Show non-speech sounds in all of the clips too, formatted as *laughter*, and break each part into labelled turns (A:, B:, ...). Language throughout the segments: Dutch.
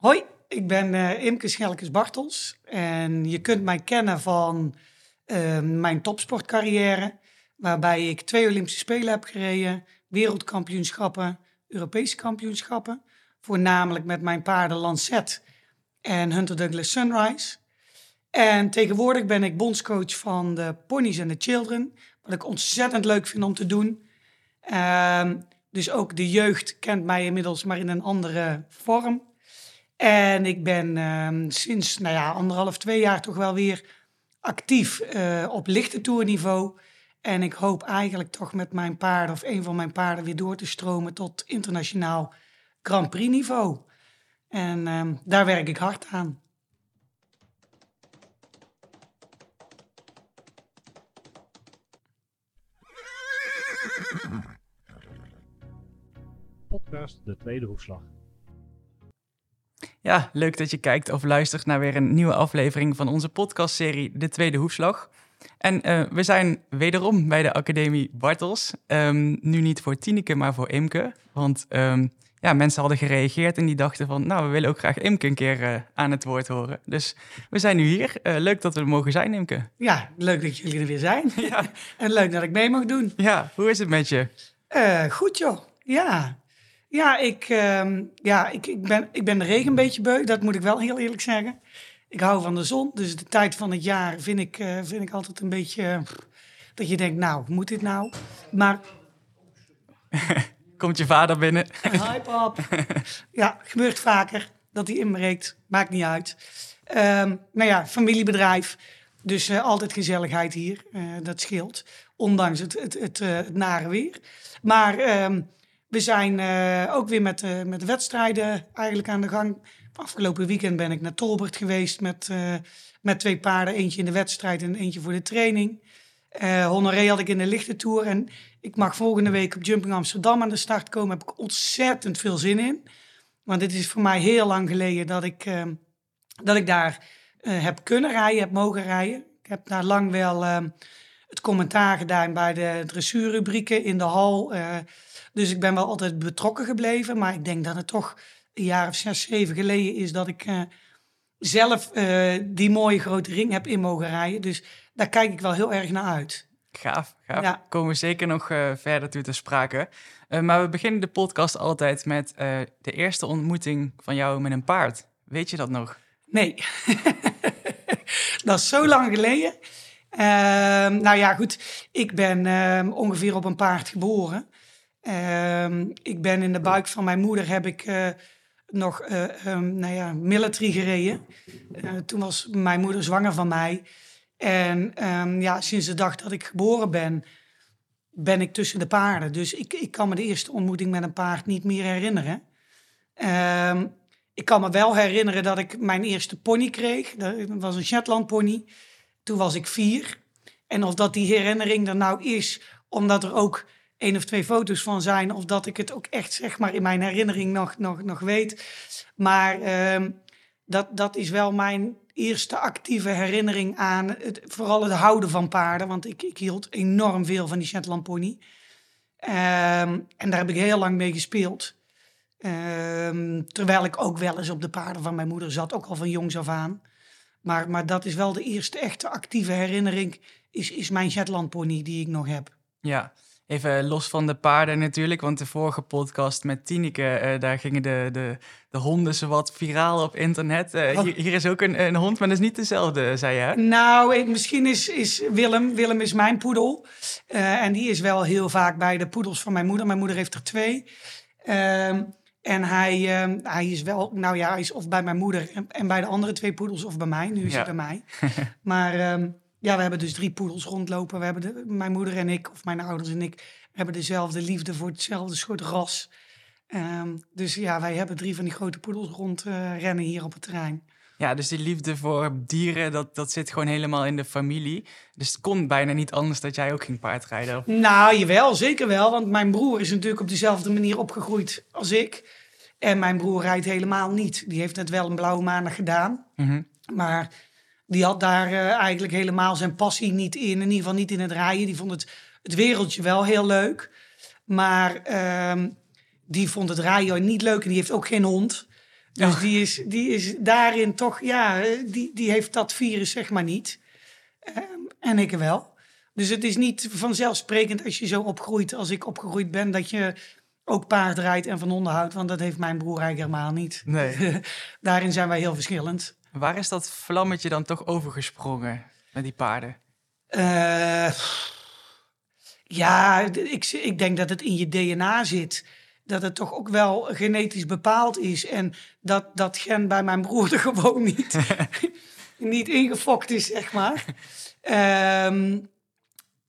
A: Hoi, ik ben uh, Imke Schelkes-Bartels en je kunt mij kennen van uh, mijn topsportcarrière, waarbij ik twee Olympische Spelen heb gereden, wereldkampioenschappen, Europese kampioenschappen, voornamelijk met mijn paarden Lancet en Hunter Douglas Sunrise. En tegenwoordig ben ik bondscoach van de Ponies en de Children, wat ik ontzettend leuk vind om te doen. Uh, dus ook de jeugd kent mij inmiddels, maar in een andere vorm. En ik ben uh, sinds nou ja, anderhalf, twee jaar toch wel weer actief uh, op lichte toerniveau. En ik hoop eigenlijk toch met mijn paarden of een van mijn paarden weer door te stromen tot internationaal Grand Prix niveau. En uh, daar werk ik hard aan.
B: Podcast De Tweede Hoefslag.
C: Ja, leuk dat je kijkt of luistert naar weer een nieuwe aflevering van onze podcastserie De Tweede Hoefslag. En uh, we zijn wederom bij de Academie Bartels. Um, nu niet voor Tineke, maar voor Imke. Want um, ja, mensen hadden gereageerd en die dachten van... nou, we willen ook graag Imke een keer uh, aan het woord horen. Dus we zijn nu hier. Uh, leuk dat we er mogen zijn, Imke.
A: Ja, leuk dat jullie er weer zijn. *laughs* Ja. en leuk dat ik mee mag doen.
C: Ja, hoe is het met je?
A: goed joh, ja. Ja, ik, uh, ja ik, ik, ben, ik ben de regen een beetje beu, dat moet ik wel heel eerlijk zeggen. Ik hou van de zon, dus de tijd van het jaar vind ik, uh, vind ik altijd een beetje... Uh, dat je denkt, nou, moet dit nou? Maar... *laughs*
C: Komt je vader binnen? *laughs*
A: Hi pap. ja, gebeurt vaker dat hij inbreekt. Maakt niet uit. Um, nou ja, familiebedrijf. Dus uh, altijd gezelligheid hier. dat scheelt. Ondanks het, het, het, het nare weer. Maar... Um, we zijn uh, ook weer met, uh, met wedstrijden eigenlijk aan de gang. Afgelopen weekend ben ik naar Tolbert geweest met, uh, met twee paarden. Eentje in de wedstrijd en eentje voor de training. Honoré had ik in de lichte tour. En ik mag volgende week op Jumping Amsterdam aan de start komen. Heb ik ontzettend veel zin in. Want dit is voor mij heel lang geleden dat ik, dat ik daar heb kunnen rijden, heb mogen rijden. Ik heb daar lang wel het commentaar gedaan bij de dressuurrubrieken in de hal... Dus ik ben wel altijd betrokken gebleven. Maar ik denk dat het toch een jaar of zes, zeven geleden is dat ik uh, zelf uh, die mooie grote ring heb in mogen rijden. Dus daar kijk ik wel heel erg naar uit.
C: Gaaf, gaaf. Ja. Komen we zeker nog uh, verder toe te sprake. maar we beginnen de podcast altijd met de eerste ontmoeting van jou met een paard. Weet je dat nog?
A: Nee. *laughs* dat is zo lang geleden. Ehm, nou ja, goed. Ik ben ehm, ongeveer op een paard geboren. Uh, ik ben in de buik van mijn moeder heb ik uh, nog um, nou ja, military gereden. Uh, toen was mijn moeder zwanger van mij. En um, ja, sinds de dag dat ik geboren ben, ben ik tussen de paarden. Dus ik, ik kan me de eerste ontmoeting met een paard niet meer herinneren. Ik kan me wel herinneren dat ik mijn eerste pony kreeg. Dat was een Shetland pony. Toen was ik vier. En of dat die herinnering er nou is, omdat er ook één of twee foto's van zijn. Of dat ik het ook echt zeg maar in mijn herinnering nog, nog, nog weet. Maar uh, dat, dat is wel mijn eerste actieve herinnering aan het, vooral het houden van paarden. Want ik, ik hield enorm veel van die Shetland pony. Um, en daar heb ik heel lang mee gespeeld. Um, terwijl ik ook wel eens op de paarden van mijn moeder zat, ook al van jongs af aan. Maar, maar dat is wel de eerste echte actieve herinnering, is, is mijn Shetland pony die ik nog heb.
C: Ja, Even los van de paarden natuurlijk, want de vorige podcast met Tineke, uh, daar gingen de, de, de honden zowat viraal op internet. Uh, hier, hier, is ook een, een hond, maar dat is niet dezelfde, zei je. Hè?
A: Nou, ik, misschien is, is Willem, Willem is mijn poedel. Uh, en die is wel heel vaak bij de poedels van mijn moeder. Mijn moeder heeft er twee. Ehm, en hij, ehm, hij is wel, nou ja, hij is of bij mijn moeder en, en bij de andere twee poedels of bij mij. Nu is ja. hij bij mij. *laughs* maar... Um, ja, we hebben dus drie poedels rondlopen. We hebben de, mijn moeder en ik, of mijn ouders en ik, hebben dezelfde liefde voor hetzelfde soort ras. Um, dus ja, wij hebben drie van die grote poedels rondrennen uh, hier op het terrein.
C: Ja, dus die liefde voor dieren, dat, dat zit gewoon helemaal in de familie. Dus het kon bijna niet anders dat jij ook ging paardrijden.
A: Nou, jawel, zeker wel. Want mijn broer is natuurlijk op dezelfde manier opgegroeid als ik. En mijn broer rijdt helemaal niet. Die heeft net wel een blauwe maandag gedaan. Mm -hmm. Maar die had daar uh, eigenlijk helemaal zijn passie niet in. In ieder geval niet in het rijden. Die vond het, het wereldje wel heel leuk. Maar uh, die vond het rijden niet leuk en die heeft ook geen hond. Dus
C: Oh.
A: die, is, die is daarin toch, ja, eh, die, die heeft dat virus zeg maar niet. Ehm, en ik wel. Dus het is niet vanzelfsprekend als je zo opgroeit als ik opgegroeid ben, dat je ook paard rijdt en van honden houdt. Want dat heeft mijn broer eigenlijk helemaal niet.
C: Nee. *laughs*
A: Daarin zijn wij heel verschillend.
C: Waar is dat vlammetje dan toch overgesprongen met die paarden?
A: Eh, ja, ik, ik denk dat het in je DNA zit. Dat het toch ook wel genetisch bepaald is. En dat dat gen bij mijn broer *laughs* er gewoon niet, *laughs* niet ingefokt is, zeg maar. Ehm,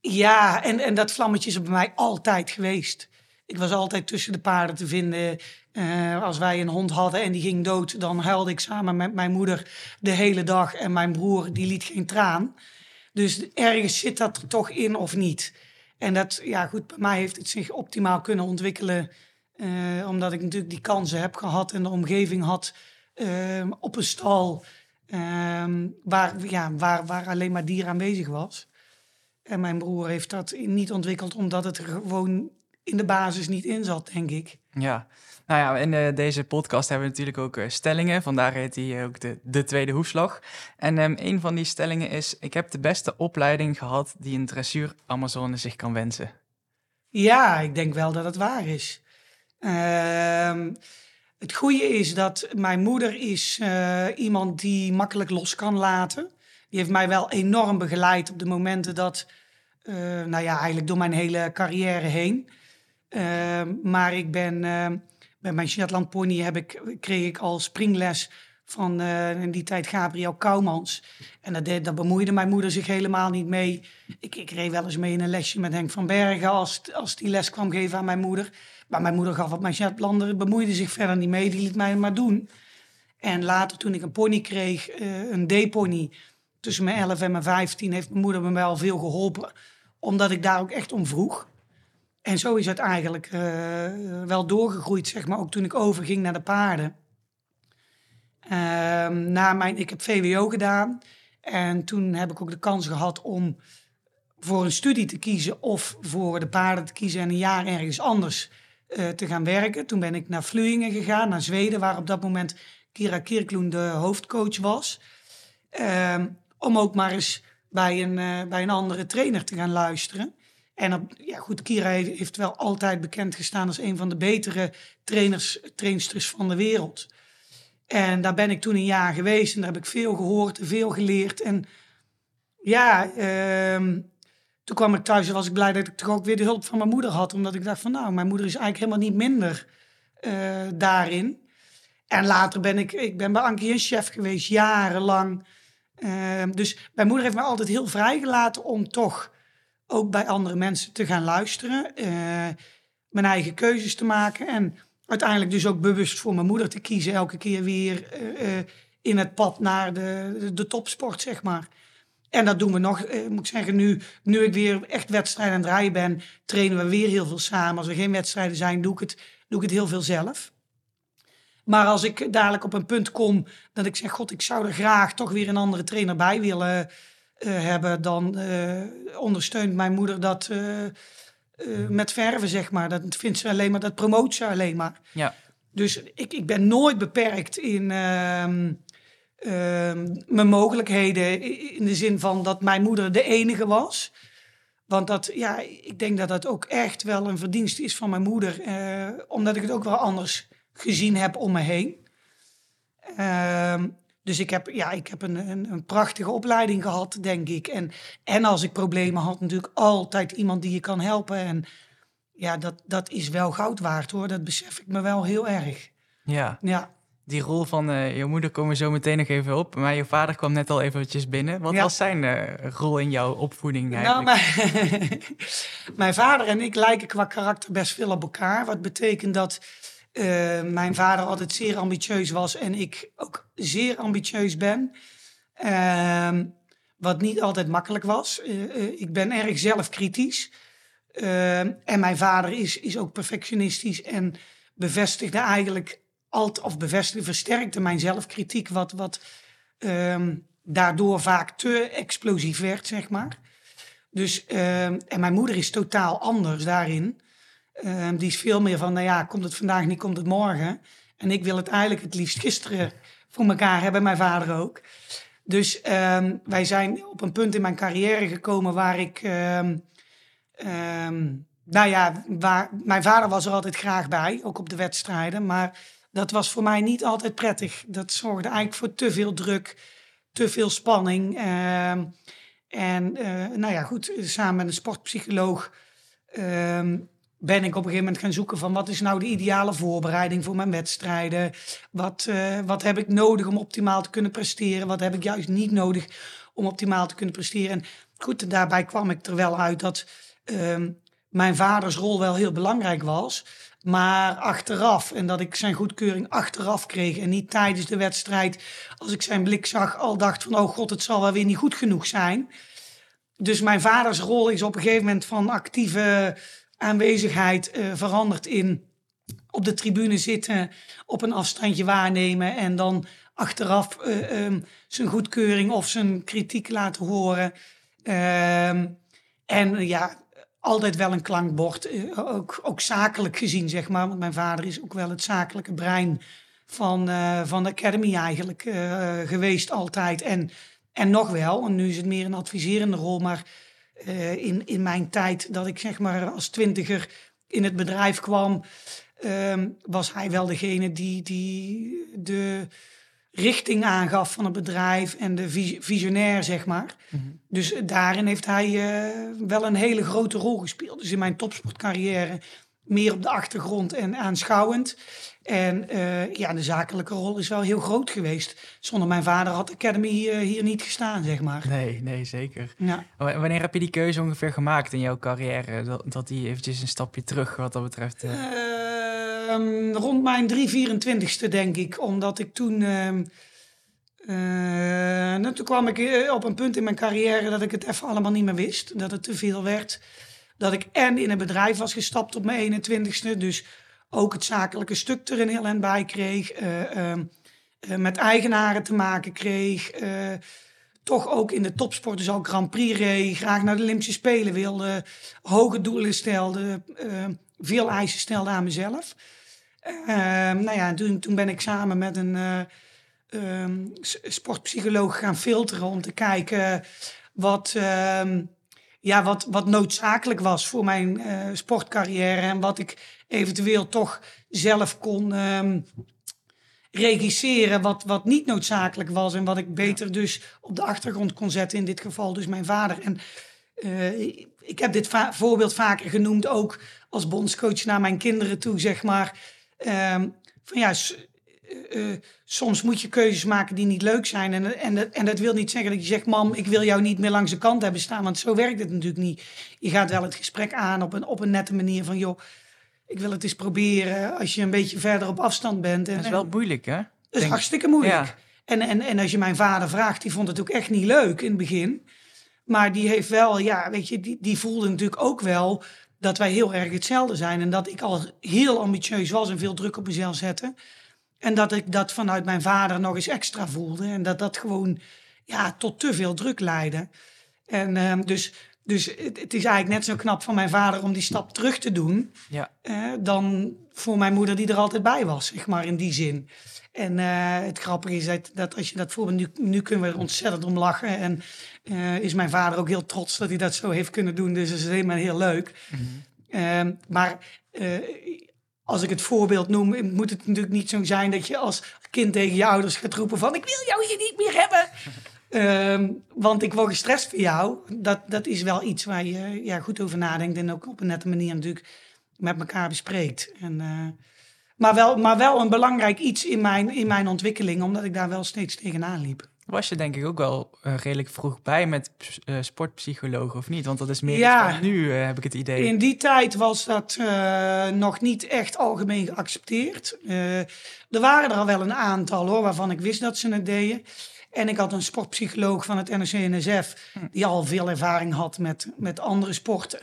A: ja, en, en dat vlammetje is bij mij altijd geweest. Ik was altijd tussen de paarden te vinden. Eh, als wij een hond hadden en die ging dood, dan huilde ik samen met mijn moeder de hele dag. En mijn broer, die liet geen traan. Dus ergens zit dat er toch in of niet. En dat, ja goed, bij mij heeft het zich optimaal kunnen ontwikkelen. eh, omdat ik natuurlijk die kansen heb gehad en de omgeving had eh, op een stal. ehm, waar, ja, waar, waar alleen maar dier aanwezig was. En mijn broer heeft dat niet ontwikkeld omdat het er gewoon in de basis niet in zat, denk ik.
C: Ja, nou ja, in eh, deze podcast hebben we natuurlijk ook eh, stellingen. Vandaar heet die eh, ook de, de tweede hoefslag. En ehm, een van die stellingen is: Ik heb de beste opleiding gehad die een dressuur Amazone zich kan wensen.
A: Ja, ik denk wel dat het waar is. Ehm, het goede is dat mijn moeder is iemand die makkelijk los kan laten. Die heeft mij wel enorm begeleid op de momenten dat, nou ja, eigenlijk door mijn hele carrière heen. Ehm, maar ik ben, bij mijn Shetland Pony heb ik, kreeg ik al springles van eh, in die tijd Gabriel Kouwmans. En dat, bemoeide mijn moeder zich helemaal niet mee. Ik, ik reed wel eens mee in een lesje met Henk van Bergen als, als die les kwam geven aan mijn moeder. Maar mijn moeder gaf op mijn Shetlander, bemoeide zich verder niet mee, die liet mij maar doen. En later toen ik een pony kreeg, eh, een D-pony, tussen mijn 11 en mijn 15, heeft mijn moeder me wel veel geholpen. Omdat ik daar ook echt om vroeg. En zo is het eigenlijk eh, wel doorgegroeid, zeg maar, ook toen ik overging naar de paarden. Ehm, na mijn, ik heb VWO gedaan en toen heb ik ook de kans gehad om voor een studie te kiezen of voor de paarden te kiezen en een jaar ergens anders eh, te gaan werken. Toen ben ik naar Vluingen gegaan, naar Zweden, waar op dat moment Kira Kirkloen de hoofdcoach was. Ehm, om ook maar eens bij een, eh, bij een andere trainer te gaan luisteren. En op, ja, goed, Kira heeft, wel altijd bekend gestaan als een van de betere trainers, trainsters van de wereld. En daar ben ik toen een jaar geweest en daar heb ik veel gehoord en veel geleerd. En ja, ehm, toen kwam ik thuis en was ik blij dat ik toch ook weer de hulp van mijn moeder had. Omdat ik dacht van nou, mijn moeder is eigenlijk helemaal niet minder eh, daarin. En later ben ik, ik ben bij Ankie een chef geweest, jarenlang. Ehm, dus mijn moeder heeft me altijd heel vrijgelaten om toch ook bij andere mensen te gaan luisteren. eh, mijn eigen keuzes te maken. En uiteindelijk dus ook bewust voor mijn moeder te kiezen. Elke keer weer eh, eh, in het pad naar de, de, topsport, zeg maar. En dat doen we nog, moet ik zeggen, nu, nu ik weer echt wedstrijden aan het rijden ben, trainen we weer heel veel samen. Als er geen wedstrijden zijn, doe ik het, doe ik het heel veel zelf. Maar als ik dadelijk op een punt kom dat ik zeg, god, ik zou er graag toch weer een andere trainer bij willen hebben, dan eh, ondersteunt mijn moeder dat eh, eh, met verven, zeg maar. Dat vindt ze alleen maar, dat promoot ze alleen maar.
C: Ja,
A: Dus ik, ik ben nooit beperkt in ehm, ehm, mijn mogelijkheden. In de zin van dat mijn moeder de enige was. Want dat, ja, ik denk dat dat ook echt wel een verdienst is van mijn moeder. eh, omdat ik het ook wel anders gezien heb om me heen. Dus ik heb, ja, ik heb een, een, een prachtige opleiding gehad, denk ik. En, en als ik problemen had, natuurlijk altijd iemand die je kan helpen. En ja, dat, dat is wel goud waard hoor. Dat besef ik me wel heel erg.
C: ja.
A: Ja.
C: Die rol van eh, je moeder komen we zo meteen nog even op. Maar je vader kwam net al eventjes binnen. Wat
A: Ja.
C: was zijn eh, rol in jouw opvoeding
A: Nou,
C: eigenlijk?
A: mijn, *laughs* mijn vader en ik lijken qua karakter best veel op elkaar. Wat betekent dat eh, mijn vader altijd zeer ambitieus was en ik ook zeer ambitieus ben. Ehm, wat niet altijd makkelijk was. Eh, eh, ik ben erg zelfkritisch. Ehm, en mijn vader is, is ook perfectionistisch en bevestigde eigenlijk altijd, of bevestigde, versterkte mijn zelfkritiek, wat, wat ehm, daardoor vaak te explosief werd, zeg maar. Dus, en mijn moeder is totaal anders daarin. Ehm, die is veel meer van, nou ja, komt het vandaag niet, komt het morgen. En ik wil het eigenlijk het liefst gisteren voor elkaar hebben, mijn vader ook. Dus ehm, wij zijn op een punt in mijn carrière gekomen waar ik. ehm, nou ja, waar, mijn vader was er altijd graag bij, ook op de wedstrijden. Maar dat was voor mij niet altijd prettig. Dat zorgde eigenlijk voor te veel druk, te veel spanning. en eh, nou ja, goed, samen met een sportpsycholoog ben ik op een gegeven moment gaan zoeken van wat is nou de ideale voorbereiding voor mijn wedstrijden? Wat, eh, wat heb ik nodig om optimaal te kunnen presteren? Wat heb ik juist niet nodig om optimaal te kunnen presteren? En goed, daarbij kwam ik er wel uit dat ehm, mijn vaders rol wel heel belangrijk was. Maar achteraf, en dat ik zijn goedkeuring achteraf kreeg en niet tijdens de wedstrijd, als ik zijn blik zag, al dacht van, oh god, het zal wel weer niet goed genoeg zijn. Dus mijn vaders rol is op een gegeven moment van actieve aanwezigheid eh, veranderd in op de tribune zitten, op een afstandje waarnemen en dan achteraf eh, ehm, zijn goedkeuring of zijn kritiek laten horen. Ehm, en ja, altijd wel een klankbord, eh, ook, ook zakelijk gezien, zeg maar. Want mijn vader is ook wel het zakelijke brein van, van de Academy eigenlijk geweest altijd. En, en nog wel, en nu is het meer een adviserende rol, maar eh, in, in mijn tijd dat ik zeg maar als twintiger in het bedrijf kwam, ehm, was hij wel degene die, die de richting aangaf van het bedrijf en de vis- visionair, zeg maar. Dus daarin heeft hij eh, wel een hele grote rol gespeeld. Dus in mijn topsportcarrière meer op de achtergrond en aanschouwend. En eh, ja, de zakelijke rol is wel heel groot geweest. Zonder mijn vader had de Academy eh, hier niet gestaan, zeg maar.
C: Nee, nee, zeker.
A: Ja.
C: Wanneer heb je die keuze ongeveer gemaakt in jouw carrière? Dat, dat die eventjes een stapje terug wat dat betreft.
A: Ehm, rond mijn 324ste, denk ik. Omdat ik toen. ehm, eh, nou, toen kwam ik op een punt in mijn carrière dat ik het even allemaal niet meer wist. Dat het te veel werd. Dat ik en in een bedrijf was gestapt op mijn 21ste. Dus ook het zakelijke stuk er een heel eind bij kreeg. eh, ehm, eh, met eigenaren te maken kreeg. eh, toch ook in de topsport, dus Grand Prix reed. Graag naar de Olympische Spelen wilde. Hoge doelen stelde. eh, veel eisen stelde aan mezelf. Ehm, nou ja, en toen, toen ben ik samen met een ehm, sportpsycholoog gaan filteren om te kijken wat, ehm, ja, wat, wat noodzakelijk was voor mijn eh, sportcarrière en wat ik eventueel toch zelf kon ehm, regisseren wat, wat niet noodzakelijk was en wat ik beter dus op de achtergrond kon zetten, in dit geval dus mijn vader. En eh, ik heb dit va- voorbeeld vaker genoemd, ook als bondscoach naar mijn kinderen toe, zeg maar. Ehm, van ja, eh, eh, soms moet je keuzes maken die niet leuk zijn. En, en, dat- en dat wil niet zeggen dat je zegt, mam, ik wil jou niet meer langs de kant hebben staan. Want zo werkt het natuurlijk niet. Je gaat wel het gesprek aan op een, op een nette manier van, joh, ik wil het eens proberen als je een beetje verder op afstand bent. En,
C: dat is wel moeilijk, hè?
A: dat is
C: Denk-
A: hartstikke moeilijk.
C: Ja.
A: En, en, en als je mijn vader vraagt, die vond het ook echt niet leuk in het begin. Maar die heeft wel, ja, weet je, die, die voelde natuurlijk ook wel dat wij heel erg hetzelfde zijn. En dat ik al heel ambitieus was en veel druk op mezelf zette. En dat ik dat vanuit mijn vader nog eens extra voelde. En dat dat gewoon ja, tot te veel druk leidde. En ehm, dus, dus het, het is eigenlijk net zo knap van mijn vader om die stap terug te doen
C: Ja.
A: dan voor mijn moeder die er altijd bij was, zeg maar, in die zin. En eh, het grappige is dat, dat als je dat voorbeeld, nu, nu kunnen we er ontzettend om lachen. En eh, is mijn vader ook heel trots dat hij dat zo heeft kunnen doen. Dus dat is helemaal heel leuk. Ehm, maar eh, als ik het voorbeeld noem, moet het natuurlijk niet zo zijn dat je als kind tegen je ouders gaat roepen van ik wil jou hier niet meer hebben. *laughs* Ehm, want ik word gestrest voor jou. Dat, dat is wel iets waar je ja, goed over nadenkt en ook op een nette manier natuurlijk met elkaar bespreekt. En, eh, maar, wel, maar wel een belangrijk iets in mijn, in mijn ontwikkeling, omdat ik daar wel steeds tegenaan liep.
C: Was je denk ik ook wel eh, redelijk vroeg bij met eh, sportpsycholoog of niet? Want dat is meer
A: Ja.
C: nu, eh, heb ik het idee.
A: In die tijd was dat nog niet echt algemeen geaccepteerd. Er waren er al wel een aantal hoor, waarvan ik wist dat ze het deden. En ik had een sportpsycholoog van het NOC-NSF, die al veel ervaring had met, met andere sporten.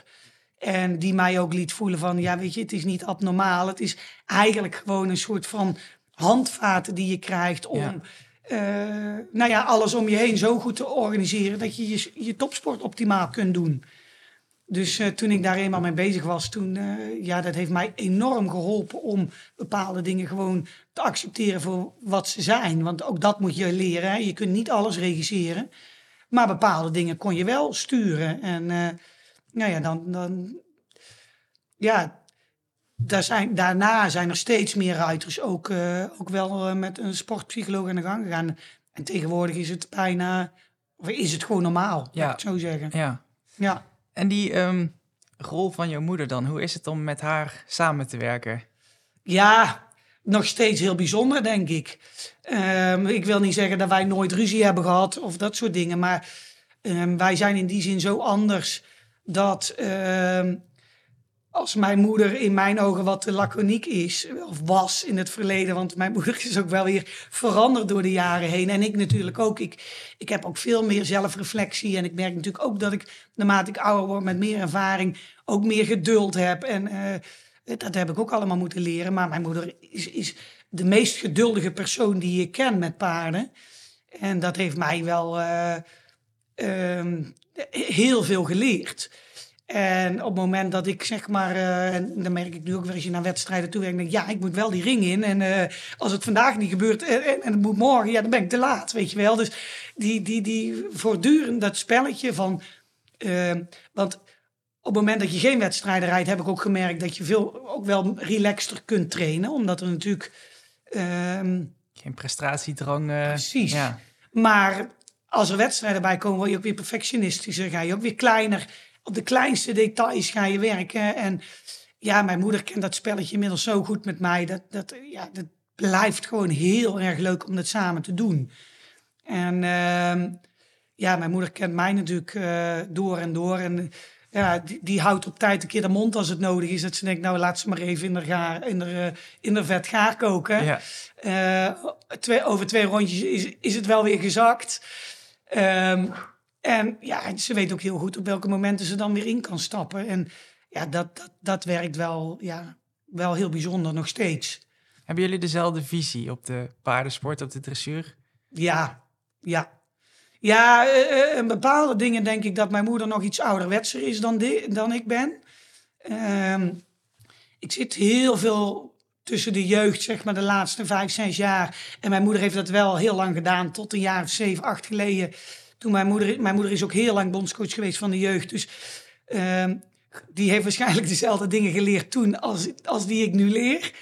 A: En die mij ook liet voelen van, ja weet je, het is niet abnormaal. Het is eigenlijk gewoon een soort van handvaten die je krijgt om...
C: Ja.
A: Eh, nou ja, alles om je heen zo goed te organiseren dat je je, je topsport optimaal kunt doen. Dus eh, toen ik daar eenmaal mee bezig was, toen, eh, ja, dat heeft mij enorm geholpen om bepaalde dingen gewoon te accepteren voor wat ze zijn. Want ook dat moet je leren. Hè? Je kunt niet alles regisseren. Maar bepaalde dingen kon je wel sturen. En nou ja, dan, dan ja, daar zijn, daarna zijn er steeds meer ruiters ook, eh, ook wel eh, met een sportpsycholoog aan de gang gegaan. En tegenwoordig is het bijna, of is het gewoon normaal, ja. Ik zo zeggen.
C: Ja.
A: Ja.
C: En die ehm, rol van jouw moeder dan, hoe is het om met haar samen te werken?
A: ja, nog steeds heel bijzonder, denk ik. Ehm, ik wil niet zeggen dat wij nooit ruzie hebben gehad of dat soort dingen. Maar ehm, wij zijn in die zin zo anders dat als mijn moeder in mijn ogen wat te laconiek is, of was in het verleden, want mijn *laughs* moeder is ook wel weer veranderd door de jaren heen. En ik natuurlijk ook. Ik, ik heb ook veel meer zelfreflectie. En ik merk natuurlijk ook dat ik, naarmate ik ouder word, met meer ervaring, ook meer geduld heb. En eh, dat heb ik ook allemaal moeten leren. Maar mijn moeder is, is de meest geduldige persoon die ik ken met paarden. En dat heeft mij wel eh, ehm, heel veel geleerd. En op het moment dat ik zeg maar, eh, en dan merk ik nu ook weer als je naar wedstrijden toe werkt, denk ik, ja, ik moet wel die ring in. En eh, als het vandaag niet gebeurt en, en, en het moet morgen, ja, dan ben ik te laat, weet je wel. Dus die, die, die voortdurend dat spelletje van, eh, want op het moment dat je geen wedstrijden rijdt, heb ik ook gemerkt dat je veel ook wel relaxter kunt trainen, omdat er natuurlijk ehm,
C: Geen prestatiedrang. eh,
A: Precies.
C: Ja.
A: maar als er wedstrijden bij komen, word je ook weer perfectionistischer. Ga je ook weer kleiner. Op de kleinste details ga je werken. En ja, mijn moeder kent dat spelletje inmiddels zo goed met mij. Dat, dat, ja, dat blijft gewoon heel erg leuk om dat samen te doen. En ehm, ja, mijn moeder kent mij natuurlijk eh, door en door. En ja, die, die houdt op tijd een keer de mond als het nodig is. Dat ze denkt, nou laat ze maar even in de, gaar, in de, in de vet gaar koken.
C: Ja.
A: Eh, twee, over twee rondjes is, is het wel weer gezakt. Ehm, en ja, ze weet ook heel goed op welke momenten ze dan weer in kan stappen. En ja, dat, dat, dat werkt wel, ja, wel heel bijzonder nog steeds.
C: Hebben jullie dezelfde visie op de paardensport, op de dressuur?
A: Ja, ja. Ja, in bepaalde dingen denk ik dat mijn moeder nog iets ouderwetser is dan, dan ik ben. Ehm, ik zit heel veel tussen de jeugd, zeg maar de laatste vijf, zes jaar. En mijn moeder heeft dat wel heel lang gedaan, tot een jaar of zeven, acht geleden. Toen mijn moeder, mijn moeder is ook heel lang bondscoach geweest van de jeugd. Dus ehm, die heeft waarschijnlijk *laughs* dezelfde dingen geleerd toen als, als die ik nu leer.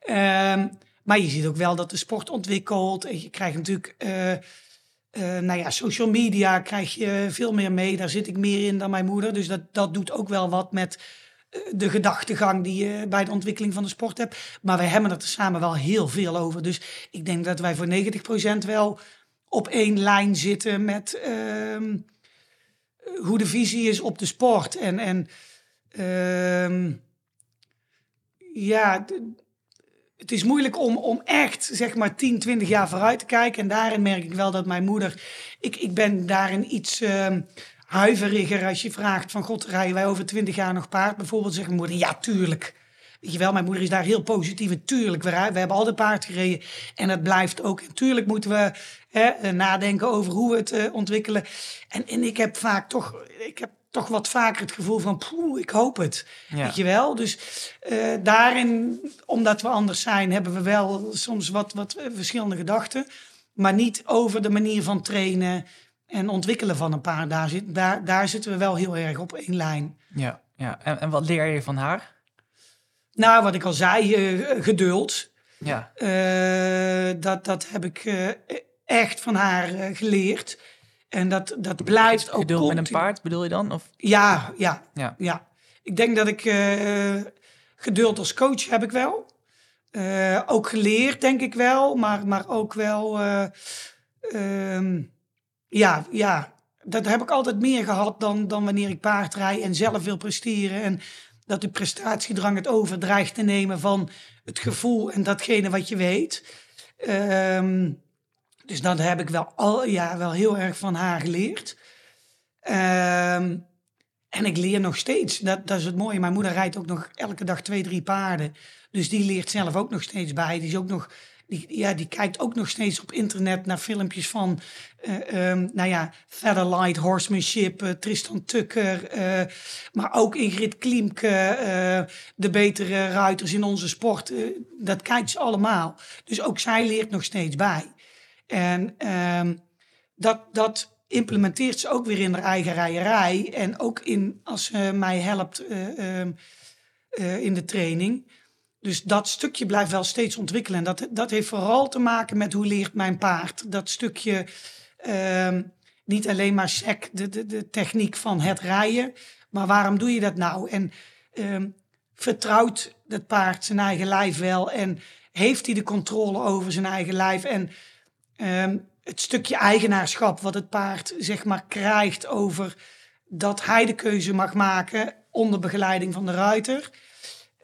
A: Ehm, maar je ziet ook wel dat de sport ontwikkelt. En je krijgt natuurlijk, eh, eh, nou ja, social media krijg je veel meer mee. Daar zit ik meer in dan mijn moeder. Dus dat, dat doet ook wel wat met eh, de gedachtegang die je bij de ontwikkeling van de sport hebt. Maar wij hebben er samen wel heel veel over. Dus ik denk dat wij voor 90% wel op één lijn zitten met ehm, hoe de visie is op de sport. En, en ehm, ja, het is moeilijk om, om echt zeg maar 10, 20 jaar vooruit te kijken. En daarin merk ik wel dat mijn moeder. Ik, ik ben daarin iets ehm, huiveriger als je vraagt: van God, rijden wij over 20 jaar nog paard? Bijvoorbeeld zegt mijn moeder: Ja, tuurlijk. Weet je wel, mijn moeder is daar heel positief in. Tuurlijk, we, we hebben altijd paard gereden. En dat blijft ook. En tuurlijk moeten we hè, eh, nadenken over hoe we het eh, ontwikkelen. En, en ik heb vaak toch, ik heb toch wat vaker het gevoel van, poeh, ik hoop het.
C: Ja.
A: Weet je wel? Dus eh, daarin, omdat we anders zijn, hebben we wel soms wat, wat verschillende gedachten. Maar niet over de manier van trainen en ontwikkelen van een paard. Daar, zit, daar, daar zitten we wel heel erg op één lijn.
C: Ja. ja. En, en wat leer je van haar?
A: Nou, wat ik al zei, eh, geduld.
C: Ja.
A: Eh, dat, dat heb ik eh, echt van haar geleerd. En dat, dat blijft ook
C: Geduld met een paard bedoel je dan? Of?
A: Ja, ja,
C: Ja.
A: ja. Ik denk dat ik geduld als coach heb ik wel. Ook geleerd, denk ik wel. Maar, maar ook wel... eh, ehm, ja, ja, dat heb ik altijd meer gehad dan, dan wanneer ik paard rijd en zelf wil presteren. En dat de prestatiedrang het over dreigt te nemen van het gevoel en datgene wat je weet. Ehm, dus dat heb ik wel, al, ja, wel heel erg van haar geleerd. Ehm, en ik leer nog steeds. Dat, dat is het mooie. Mijn moeder rijdt ook nog elke dag twee, drie paarden. Dus die leert zelf ook nog steeds bij. Die is ook nog die, ja, die kijkt ook nog steeds op internet naar filmpjes van, uh, nou ja, Featherlight Horsemanship, uh, Tristan Tucker, uh, maar ook Ingrid Kliemke, de betere ruiters in onze sport. dat kijkt ze allemaal. Dus ook zij leert nog steeds bij. En um, dat, dat implementeert ze ook weer in haar eigen rijerij. En ook in, als ze mij helpt um, in de training. Dus dat stukje blijft wel steeds ontwikkelen. En dat, dat heeft vooral te maken met hoe leert mijn paard. Dat stukje, uh, niet alleen maar sec, de, de, de techniek van het rijden. Maar waarom doe je dat nou? En uh, vertrouwt het paard zijn eigen lijf wel? En heeft hij de controle over zijn eigen lijf? En uh, het stukje eigenaarschap wat het paard zeg maar krijgt over dat hij de keuze mag maken onder begeleiding van de ruiter.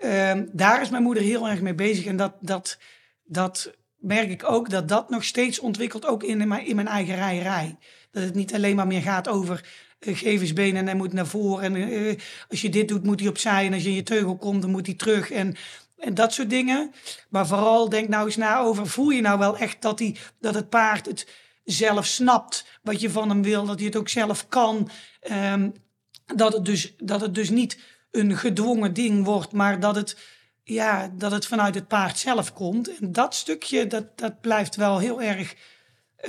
A: Um, daar is mijn moeder heel erg mee bezig. En dat, dat, dat merk ik ook, dat dat nog steeds ontwikkelt, ook in mijn, in mijn eigen rijerij. Dat het niet alleen maar meer gaat over uh, geef eens benen en hij moet naar voren. En uh, als je dit doet, moet hij opzij. En als je in je teugel komt, dan moet hij terug. En, en dat soort dingen. Maar vooral denk nou eens na over, voel je nou wel echt dat, die, dat het paard het zelf snapt wat je van hem wil. Dat hij het ook zelf kan. Um, dat, het dus, dat het dus niet een gedwongen ding wordt, maar dat het, ja, dat het vanuit het paard zelf komt. En dat stukje, dat, dat blijft wel heel erg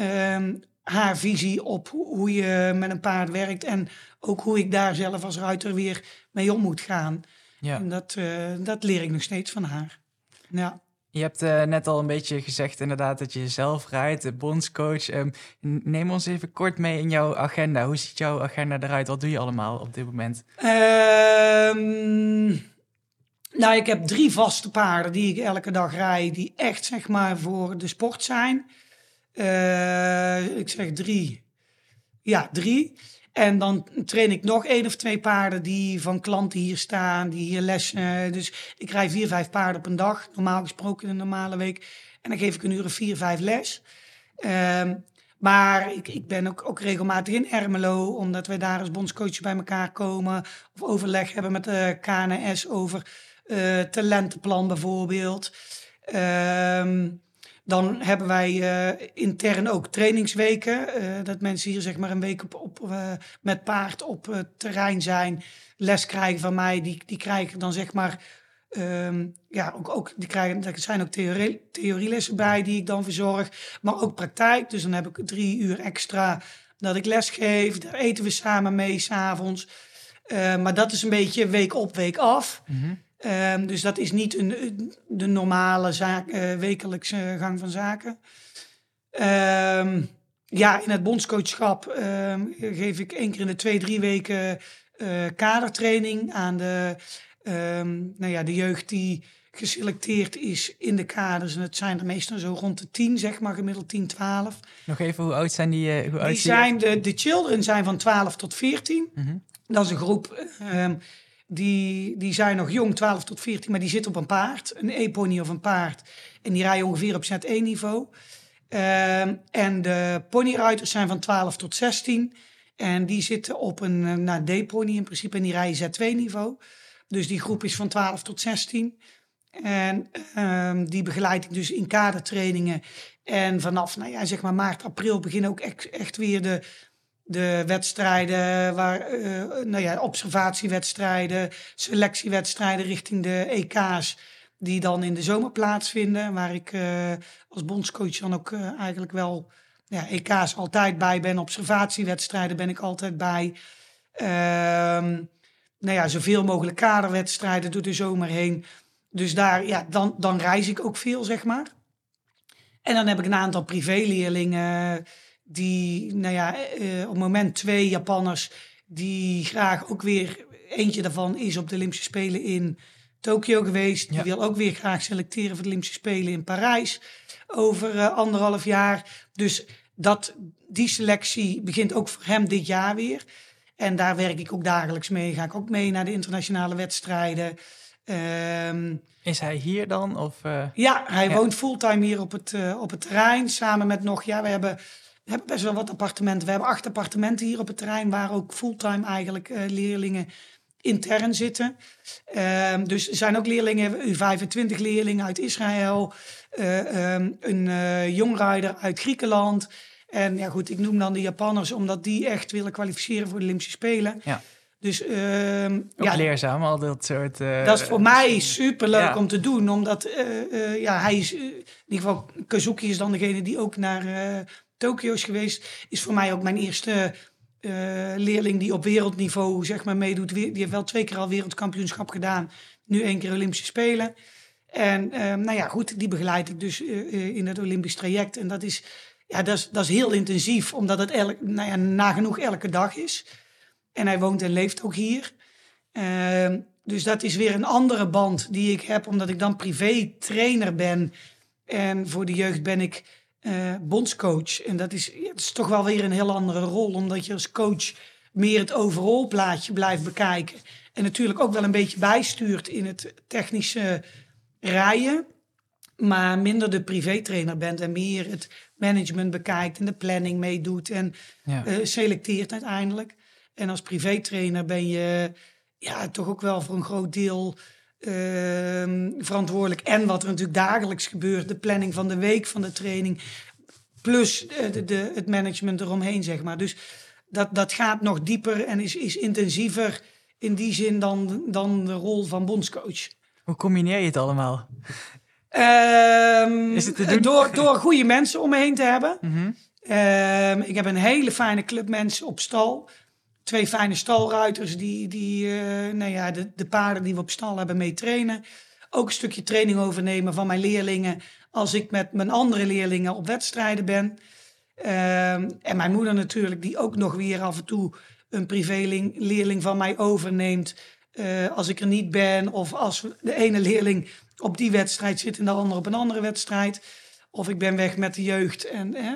A: um, haar visie op hoe je met een paard werkt. En ook hoe ik daar zelf als ruiter weer mee om moet gaan. Ja. En dat, uh, dat leer ik nog steeds van haar. Ja.
C: Je hebt uh, net al een beetje gezegd inderdaad dat je zelf rijdt, de bondscoach. Um, neem ons even kort mee in jouw agenda. Hoe ziet jouw agenda eruit? Wat doe je allemaal op dit moment?
A: Um, nou, ik heb drie vaste paarden die ik elke dag rijd, die echt zeg maar voor de sport zijn. Uh, ik zeg drie. Ja, drie. En dan train ik nog één of twee paarden die van klanten hier staan, die hier lessen. Dus ik rij vier, vijf paarden op een dag, normaal gesproken in een normale week. En dan geef ik een uur of vier, vijf les. Um, maar ik, ik ben ook, ook regelmatig in Ermelo, omdat wij daar als bondscoaches bij elkaar komen. Of overleg hebben met de KNS over uh, talentenplan bijvoorbeeld. Um, dan hebben wij uh, intern ook trainingsweken. Uh, dat mensen hier zeg maar een week op, op uh, met paard op het terrein zijn. Les krijgen van mij. Die, die krijgen dan zeg maar... Um, ja, ook, ook, die krijgen, er zijn ook theorie, theorielessen bij die ik dan verzorg. Maar ook praktijk. Dus dan heb ik drie uur extra dat ik les geef. Daar eten we samen mee s'avonds. maar dat is een beetje week op, week af. Mm. Um, dus dat is niet een, de normale zaak, uh, wekelijkse gang van zaken. Um, ja, in het bondscoachschap um, geef ik één keer in de twee, drie weken uh, kadertraining aan de, nou ja, de jeugd die geselecteerd is in de kaders. En het zijn er meestal zo rond de 10, zeg maar, gemiddeld 10, 12.
C: Nog even, hoe oud zijn die? Uh, hoe oud
A: die zijn de, de children zijn van 12 tot 14. Mm -hmm. Dat is een groep die, die zijn nog jong, 12 tot 14, maar die zitten op een paard. Een E-pony of een paard. En die rijden ongeveer op Z1-niveau. Um, en de ponyruiters zijn van 12 tot 16. En die zitten op een eh, nou, D-pony in principe en die rijden Z2-niveau. Dus die groep is van 12 tot 16. En um, die begeleid ik dus in kadertrainingen. En vanaf nou ja, zeg maar maart, april beginnen ook echt weer de de wedstrijden, waar, uh, nou ja, observatiewedstrijden, selectiewedstrijden richting de EK's, die dan in de zomer plaatsvinden. Waar ik uh, als bondscoach dan ook uh, eigenlijk wel ja, EK's altijd bij ben. Observatiewedstrijden ben ik altijd bij. Ehm, nou ja, zoveel mogelijk kaderwedstrijden door de zomer heen. Dus daar, ja, dan, dan reis ik ook veel, zeg maar. En dan heb ik een aantal privéleerlingen die, nou ja, uh, op het moment twee Japanners die graag ook weer, eentje daarvan is op de Olympische Spelen in Tokio geweest. Die wil ook weer graag selecteren voor de Olympische Spelen in Parijs over uh, anderhalf jaar. Dus dat, die selectie begint ook voor hem dit jaar weer. En daar werk ik ook dagelijks mee. Ga ik ook mee naar de internationale wedstrijden. Um,
C: is hij hier dan? Of, uh,
A: ja, hij ja. woont fulltime hier op het, uh, op het terrein. Samen met nog, ja, we hebben we hebben best wel wat appartementen. We hebben acht appartementen hier op het terrein waar ook fulltime eigenlijk uh, leerlingen intern zitten. Ehm, dus er zijn ook leerlingen, U25 leerlingen uit Israël, eh, ehm, een uh, jongrijder uit Griekenland. En ja goed, ik noem dan de Japanners, omdat die echt willen kwalificeren voor de Olympische Spelen.
C: Ja.
A: Dus ehm, ja,
C: leerzaam, al dat soort... eh,
A: dat is voor mij super leuk
C: ja.
A: om te doen, omdat eh, eh, ja, hij is, eh, in ieder geval Kazuki is dan degene die ook naar eh Tokio is geweest, is voor mij ook mijn eerste eh, leerling die op wereldniveau zeg maar meedoet. Die heeft wel twee keer al wereldkampioenschap gedaan, nu één keer Olympische Spelen. En ehm, nou ja, goed, die begeleid ik dus eh, eh, in het Olympisch traject. En dat is, ja, dat is, dat is heel intensief, omdat het elk, nou ja, nagenoeg elke dag is. En hij woont en leeft ook hier. Ehm, dus dat is weer een andere band die ik heb, omdat ik dan privé trainer ben. En voor de jeugd ben ik eh, bondscoach. En dat is, is toch wel weer een heel andere rol, omdat je als coach meer het overal plaatje blijft bekijken. En natuurlijk ook wel een beetje bijstuurt in het technische rijden. Maar minder de privé-trainer bent en meer het management bekijkt en de planning meedoet en
C: ja.
A: eh, selecteert uiteindelijk. En als privé-trainer ben je ja, toch ook wel voor een groot deel verantwoordelijk. En wat er natuurlijk dagelijks gebeurt, de planning van de week van de training, plus eh, de, de, het management eromheen, zeg maar. Dus dat, dat gaat nog dieper en is, is intensiever in die zin dan, dan de rol van bondscoach.
C: Hoe combineer je het allemaal?
A: Ehm,
C: Is het te doen?
A: Door, door goede mensen om me heen te hebben.
C: Mhm.
A: Ehm, ik heb een hele fijne club mensen op stal. Twee fijne stalruiters die, die eh, nou ja, de, de paarden die we op stal hebben mee trainen. Ook een stukje training overnemen van mijn leerlingen als ik met mijn andere leerlingen op wedstrijden ben. Ehm, en mijn moeder natuurlijk, die ook nog weer af en toe een privéling, leerling van mij overneemt. eh, als ik er niet ben of als de ene leerling op die wedstrijd zit en de andere op een andere wedstrijd. Of ik ben weg met de jeugd. En, hè,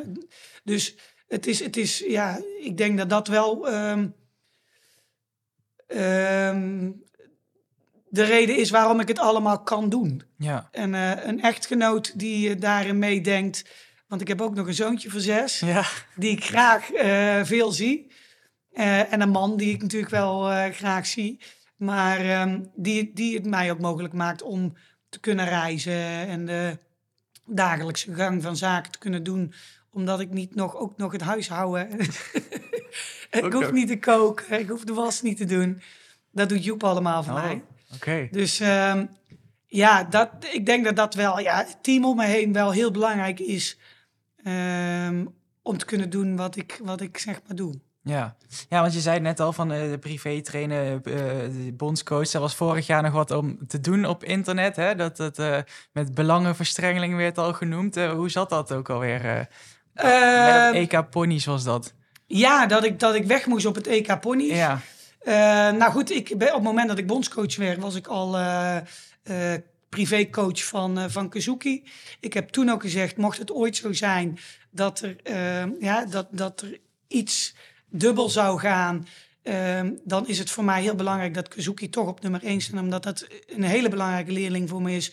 A: dus het is, het is, ja, ik denk dat dat wel ehm, ehm, de reden is waarom ik het allemaal kan doen.
C: Ja.
A: En eh, een echtgenoot die eh, daarin meedenkt. Want ik heb ook nog een zoontje van zes,
C: Ja.
A: die ik graag eh, veel zie. En een man die ik natuurlijk wel graag zie. Maar ehm, die, die het mij ook mogelijk maakt om te kunnen reizen en de dagelijkse gang van zaken te kunnen doen. Omdat ik niet nog, ook nog het huishouden. *laughs* ik
C: Ook
A: hoef niet te koken, ik hoef de was niet te doen. Dat doet Joep allemaal voor
C: Oh,
A: mij.
C: Oké.
A: Dus ehm, ja, dat, ik denk dat dat wel, ja, het team om me heen wel heel belangrijk is. ehm, om te kunnen doen wat ik, wat ik zeg maar doe.
C: Ja. ja, want je zei net al van eh, de privé trainen, eh, de bondscoach. Er was vorig jaar nog wat om te doen op internet. Hè? Dat het eh, met belangenverstrengeling werd al genoemd. Hoe zat dat ook alweer?
A: Ehm,
C: met het EK Ponies was dat.
A: ja, dat ik, dat ik weg moest op het EK Ponies.
C: Ja,
A: Eh, nou goed, ik, ben- op het moment dat ik bondscoach werd, was ik al eh, privécoach van, van Kazuki. Ik heb toen ook gezegd, mocht het ooit zo zijn dat er, eh, ja, dat, dat er iets dubbel zou gaan, eh, dan is het voor mij heel belangrijk dat Kazuki toch op nummer 1 staat, omdat dat een hele belangrijke leerling voor me is.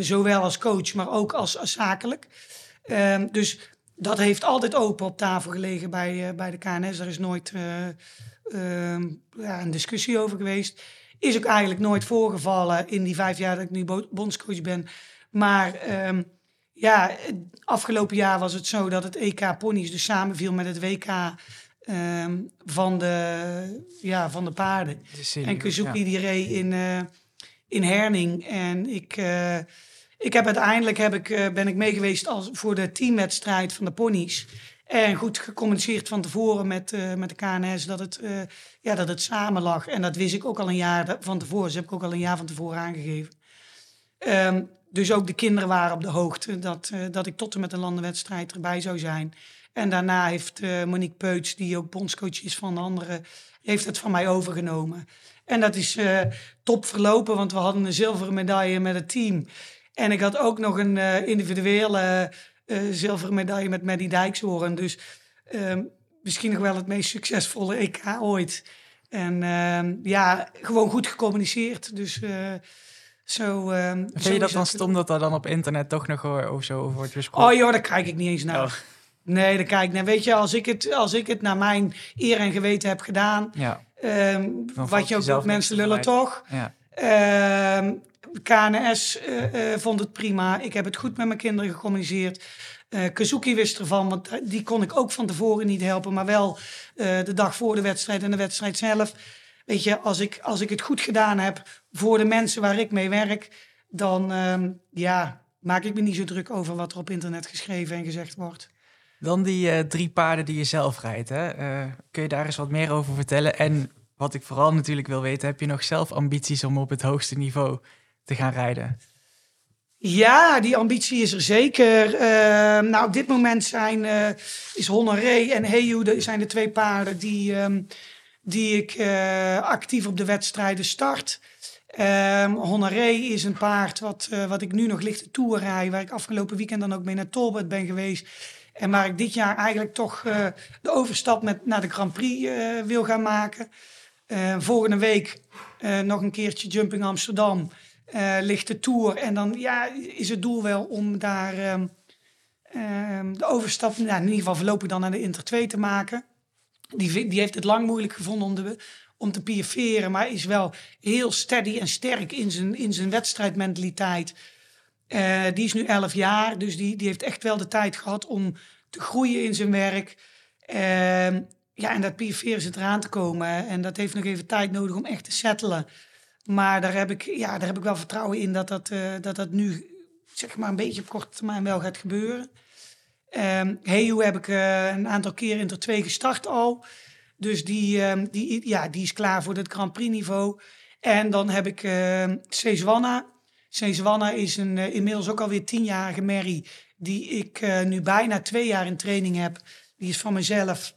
A: zowel als coach, maar ook als, als zakelijk. Eh, dus dat heeft altijd open op tafel gelegen bij, eh, bij de KNS. Er is nooit eh, ehm, ja, een discussie over geweest. Is ook eigenlijk nooit voorgevallen in die vijf jaar dat ik nu bo- bondscoach ben. Maar ehm, ja, het afgelopen jaar was het zo dat het EK Ponies dus samenviel met het WK ehm, van, de, ja, van de paarden.
C: de serie,
A: En Kazuki
C: ja.
A: die reed in, eh, in Herning. En ik, ik heb uiteindelijk heb ik, eh, ben ik meegeweest voor de teamwedstrijd van de ponies. En goed gecommuniceerd van tevoren met, eh, met de KNS dat het, eh, ja, dat het samen lag. En dat wist ik ook al een jaar van tevoren. Dus heb ik ook al een jaar van tevoren aangegeven. Ehm, dus ook de kinderen waren op de hoogte dat, dat ik tot en met een landenwedstrijd erbij zou zijn. En daarna heeft Monique Peuts, die ook bondscoach is van de andere, heeft het van mij overgenomen. En dat is top verlopen, want we hadden een zilveren medaille met het team. En ik had ook nog een eh, individuele eh, zilveren medaille met Maddie Dijkshoorn. Dus ehm, misschien nog wel het meest succesvolle EK ooit. En ehm, ja, gewoon goed gecommuniceerd. Dus eh, zo... ehm,
C: Vind je dat dan stom dat daar dan op internet toch nog o- over zo over wordt gesproken?
A: Oh joh, daar kijk ik niet eens naar.
C: Oh.
A: Nee, daar kijk ik naar. Weet je, als ik, het, als ik het naar mijn eer en geweten heb gedaan...
C: Ja,
A: wat je ook doet, mensen lullen toch.
C: Ja.
A: KNS eh, eh, vond het prima. Ik heb het goed met mijn kinderen gecommuniceerd. Eh Kazuki wist ervan, want die kon ik ook van tevoren niet helpen. Maar wel de dag voor de wedstrijd en de wedstrijd zelf. Weet je, als ik, als ik het goed gedaan heb voor de mensen waar ik mee werk... dan ehm, ja, maak ik me niet zo druk over wat er op internet geschreven en gezegd wordt.
C: Dan die drie paarden die je zelf rijdt. Hè? Kun je daar eens wat meer over vertellen? En wat ik vooral natuurlijk wil weten, heb je nog zelf ambities om op het hoogste niveau te gaan rijden?
A: Ja, die ambitie is er zeker. Ehm, nou, op dit moment zijn, eh, is Honoré en Heyu zijn de twee paarden die, ehm, die ik eh, actief op de wedstrijden start. Ehm Honoré is een paard wat, eh, wat ik nu nog lichte tour rij, waar ik afgelopen weekend dan ook mee naar Tolbert ben geweest. En waar ik dit jaar eigenlijk toch de overstap met, naar de Grand Prix wil gaan maken. Volgende week nog een keertje Jumping Amsterdam eh ligt de Tour. En dan ja, is het doel wel om daar ehm, ehm, de overstap, nou, in ieder geval voorlopig dan naar de Inter 2 te maken. Die, die heeft het lang moeilijk gevonden om, de, te piaferen, maar is wel heel steady en sterk in zijn, in zijn wedstrijdmentaliteit. Eh, die is nu 11 jaar, dus die, die heeft echt wel de tijd gehad om te groeien in zijn werk. Ehm, ja, en dat piaferen zit eraan te komen. En dat heeft nog even tijd nodig om echt te settelen. Maar daar heb ik, ja, daar heb ik wel vertrouwen in dat dat, eh, dat, dat nu zeg maar een beetje op korte termijn wel gaat gebeuren. Ehm Heyu heb ik eh, een aantal keer in er twee gestart al. Dus die, ehm, die, ja, die is klaar voor het Grand Prix niveau. En dan heb ik ehm Sezwanna. Sezwanna is een eh, inmiddels ook alweer tienjarige merrie... die ik nu bijna twee jaar in training heb. Die is van mezelf.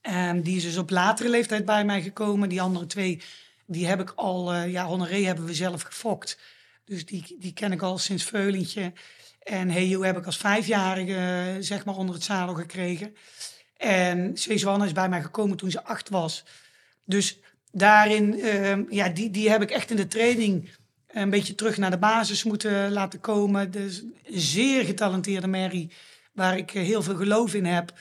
A: Ehm, die is dus op latere leeftijd bij mij gekomen. Die andere twee, die heb ik al... eh, ja, Honoré hebben we zelf gefokt. Dus die, die ken ik al sinds Veulentje. En Heyu heb ik als vijfjarige eh, zeg maar onder het zadel gekregen. En Sezwanna is bij mij gekomen toen ze acht was. Dus daarin, ehm, ja, die, die heb ik echt in de training een beetje terug naar de basis moeten laten komen. Dus een zeer getalenteerde Mary, waar ik eh, heel veel geloof in heb.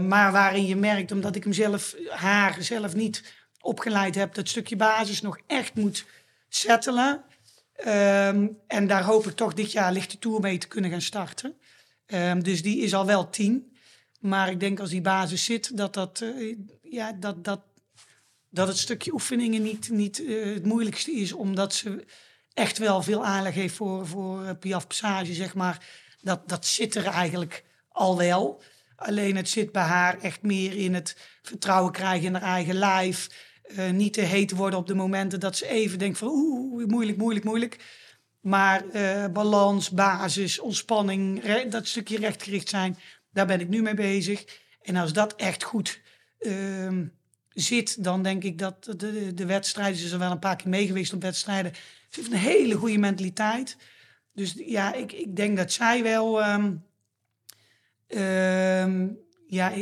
A: Maar waarin je merkt, omdat ik hem zelf, haar zelf niet opgeleid heb, dat stukje basis nog echt moet settelen. Ehm, en daar hoop ik toch dit jaar lichte tour mee te kunnen gaan starten. Ehm, dus die is al wel tien. Maar ik denk als die basis zit, dat, dat, eh, ja, dat, dat, dat het stukje oefeningen niet, niet eh, het moeilijkste is. Omdat ze echt wel veel aanleg heeft voor, voor eh, Piaf Passage, zeg maar. Dat, dat zit er eigenlijk al wel. Alleen het zit bij haar echt meer in het vertrouwen krijgen in haar eigen lijf. Eh, niet te heet worden op de momenten dat ze even denkt van oeh, moeilijk, moeilijk, moeilijk. Maar eh, balans, basis, ontspanning, dat stukje rechtgericht zijn, daar ben ik nu mee bezig. En als dat echt goed ehm, zit, dan denk ik dat de, de, de wedstrijden, ze is er wel een paar keer mee geweest op wedstrijden. Ze heeft een hele goede mentaliteit. Dus ja, ik, ik denk dat zij wel, ehm, ehm, ja,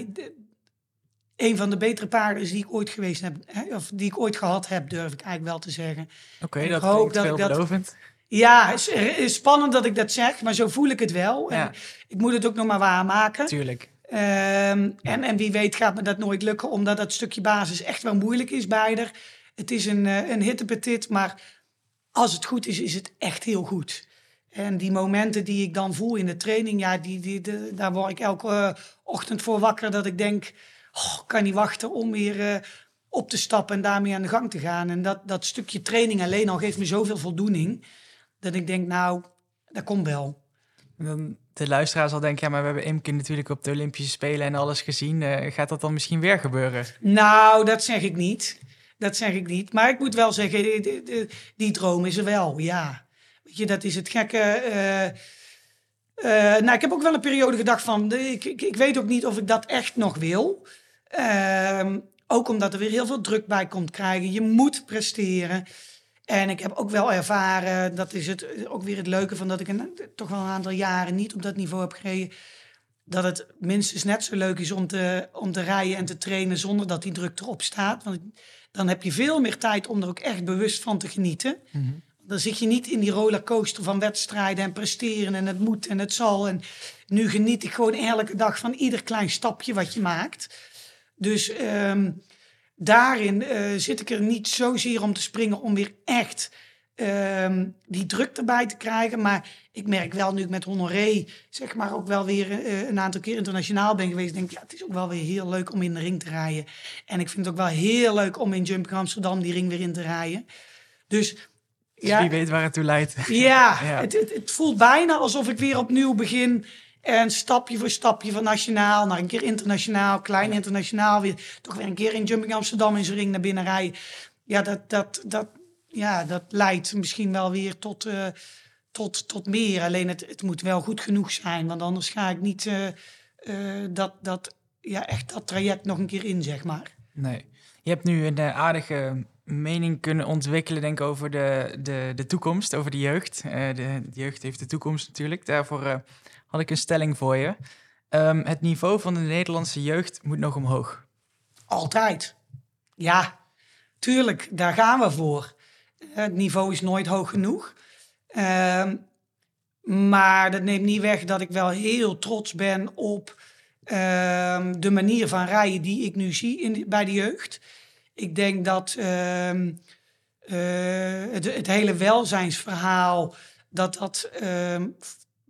A: een van de betere paarden is die ik ooit geweest heb, hè, of die ik ooit gehad heb, durf ik eigenlijk wel te zeggen.
C: Oké,
A: Ik
C: dat
A: hoop dat ik dat-. Ja, het is, is spannend dat ik dat zeg, maar zo voel ik het wel.
C: Ja.
A: En ik moet het ook nog maar waarmaken.
C: Tuurlijk.
A: Ehm, en, en wie weet gaat me dat nooit lukken, omdat dat stukje basis echt wel moeilijk is bij haar. Het is een, eh, een hittepetit, maar als het goed is, is het echt heel goed. En die momenten die ik dan voel in de training, ja, die, die, de- daar word ik elke eh, ochtend voor wakker. Dat ik denk, oh, kan niet wachten om weer eh, op te stappen en daarmee aan de gang te gaan. En dat, dat stukje training alleen al geeft me zoveel voldoening. Dat ik denk, nou, dat komt wel.
C: De luisteraar zal denken, ja, maar we hebben Imke natuurlijk op de Olympische Spelen en alles gezien. Eh, gaat dat dan misschien weer gebeuren?
A: Nou, dat zeg ik niet. Dat zeg ik niet. Maar ik moet wel zeggen, die, die- die- droom is er wel, ja. Weet je, dat is het gekke. eh, nou, ik heb ook wel een periode gedacht van, ik, ik, ik weet ook niet of ik dat echt nog wil. Ehm, ook omdat er weer heel veel druk bij komt krijgen. Je moet presteren. En ik heb ook wel ervaren, dat is het, ook weer het leuke van dat ik een, toch wel een aantal jaren niet op dat niveau heb gereden dat het minstens net zo leuk is om te, om te rijden en te trainen zonder dat die druk erop staat. Want dan heb je veel meer tijd om er ook echt bewust van te genieten. Dan zit je niet in die rollercoaster van wedstrijden en presteren en het moet en het zal. En nu geniet ik gewoon elke dag van ieder klein stapje wat je maakt. Dus ehm, daarin eh, zit ik er niet zozeer om te springen om weer echt ehm, die druk erbij te krijgen. Maar ik merk wel nu ik met Honoré zeg maar ook wel weer eh, een aantal keer internationaal ben geweest. Denk ik, ja, het is ook wel weer heel leuk om in de ring te rijden. En ik vind het ook wel heel leuk om in Jumping Amsterdam die ring weer in te rijden. Dus
C: Dus
A: ja,
C: wie weet waar het toe leidt.
A: ja, *laughs*
C: Ja.
A: Het, het, het voelt bijna alsof ik weer opnieuw begin. En stapje voor stapje van nationaal naar een keer internationaal, klein internationaal. Weer, toch weer een keer in Jumping Amsterdam in zijn ring naar binnen rijden. Ja, dat, dat, dat, ja, dat leidt misschien wel weer tot, eh, tot, tot meer. Alleen het, het moet wel goed genoeg zijn. Want anders ga ik niet eh, eh, dat, dat, ja, echt dat traject nog een keer in, zeg maar.
C: Nee. Je hebt nu een aardige mening kunnen ontwikkelen, denk ik, over de, de, de toekomst, over de jeugd. De, de jeugd heeft de toekomst natuurlijk. Daarvoor had ik een stelling voor je. Ehm, het niveau van de Nederlandse jeugd moet nog omhoog.
A: Altijd. Ja, tuurlijk, daar gaan we voor. Het niveau is nooit hoog genoeg. Ehm, maar dat neemt niet weg dat ik wel heel trots ben op ehm, de manier van rijden die ik nu zie in, bij de jeugd. Ik denk dat eh, het, het hele welzijnsverhaal, dat dat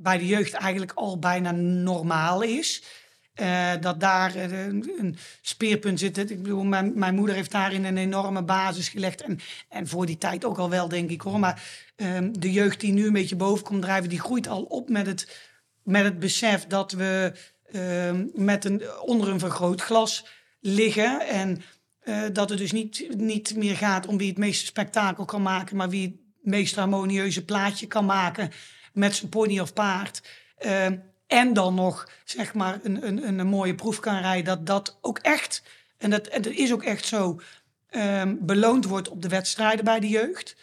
A: bij de jeugd eigenlijk al bijna normaal is. Eh, dat daar eh, een, speerpunt zit. Ik bedoel, mijn, mijn moeder heeft daarin een enorme basis gelegd. En, en voor die tijd ook al wel, denk ik hoor. Maar ehm, de jeugd die nu een beetje boven komt drijven, die groeit al op met het, met het besef dat we ehm, met een, onder een vergrootglas liggen. En eh, dat het dus niet, niet meer gaat om wie het meeste spektakel kan maken, maar wie het meest harmonieuze plaatje kan maken met zijn pony of paard. Ehm, en dan nog, zeg maar, een, een, een, mooie proef kan rijden. Dat dat ook echt, en dat, en dat is ook echt zo, ehm, beloond wordt op de wedstrijden bij de jeugd.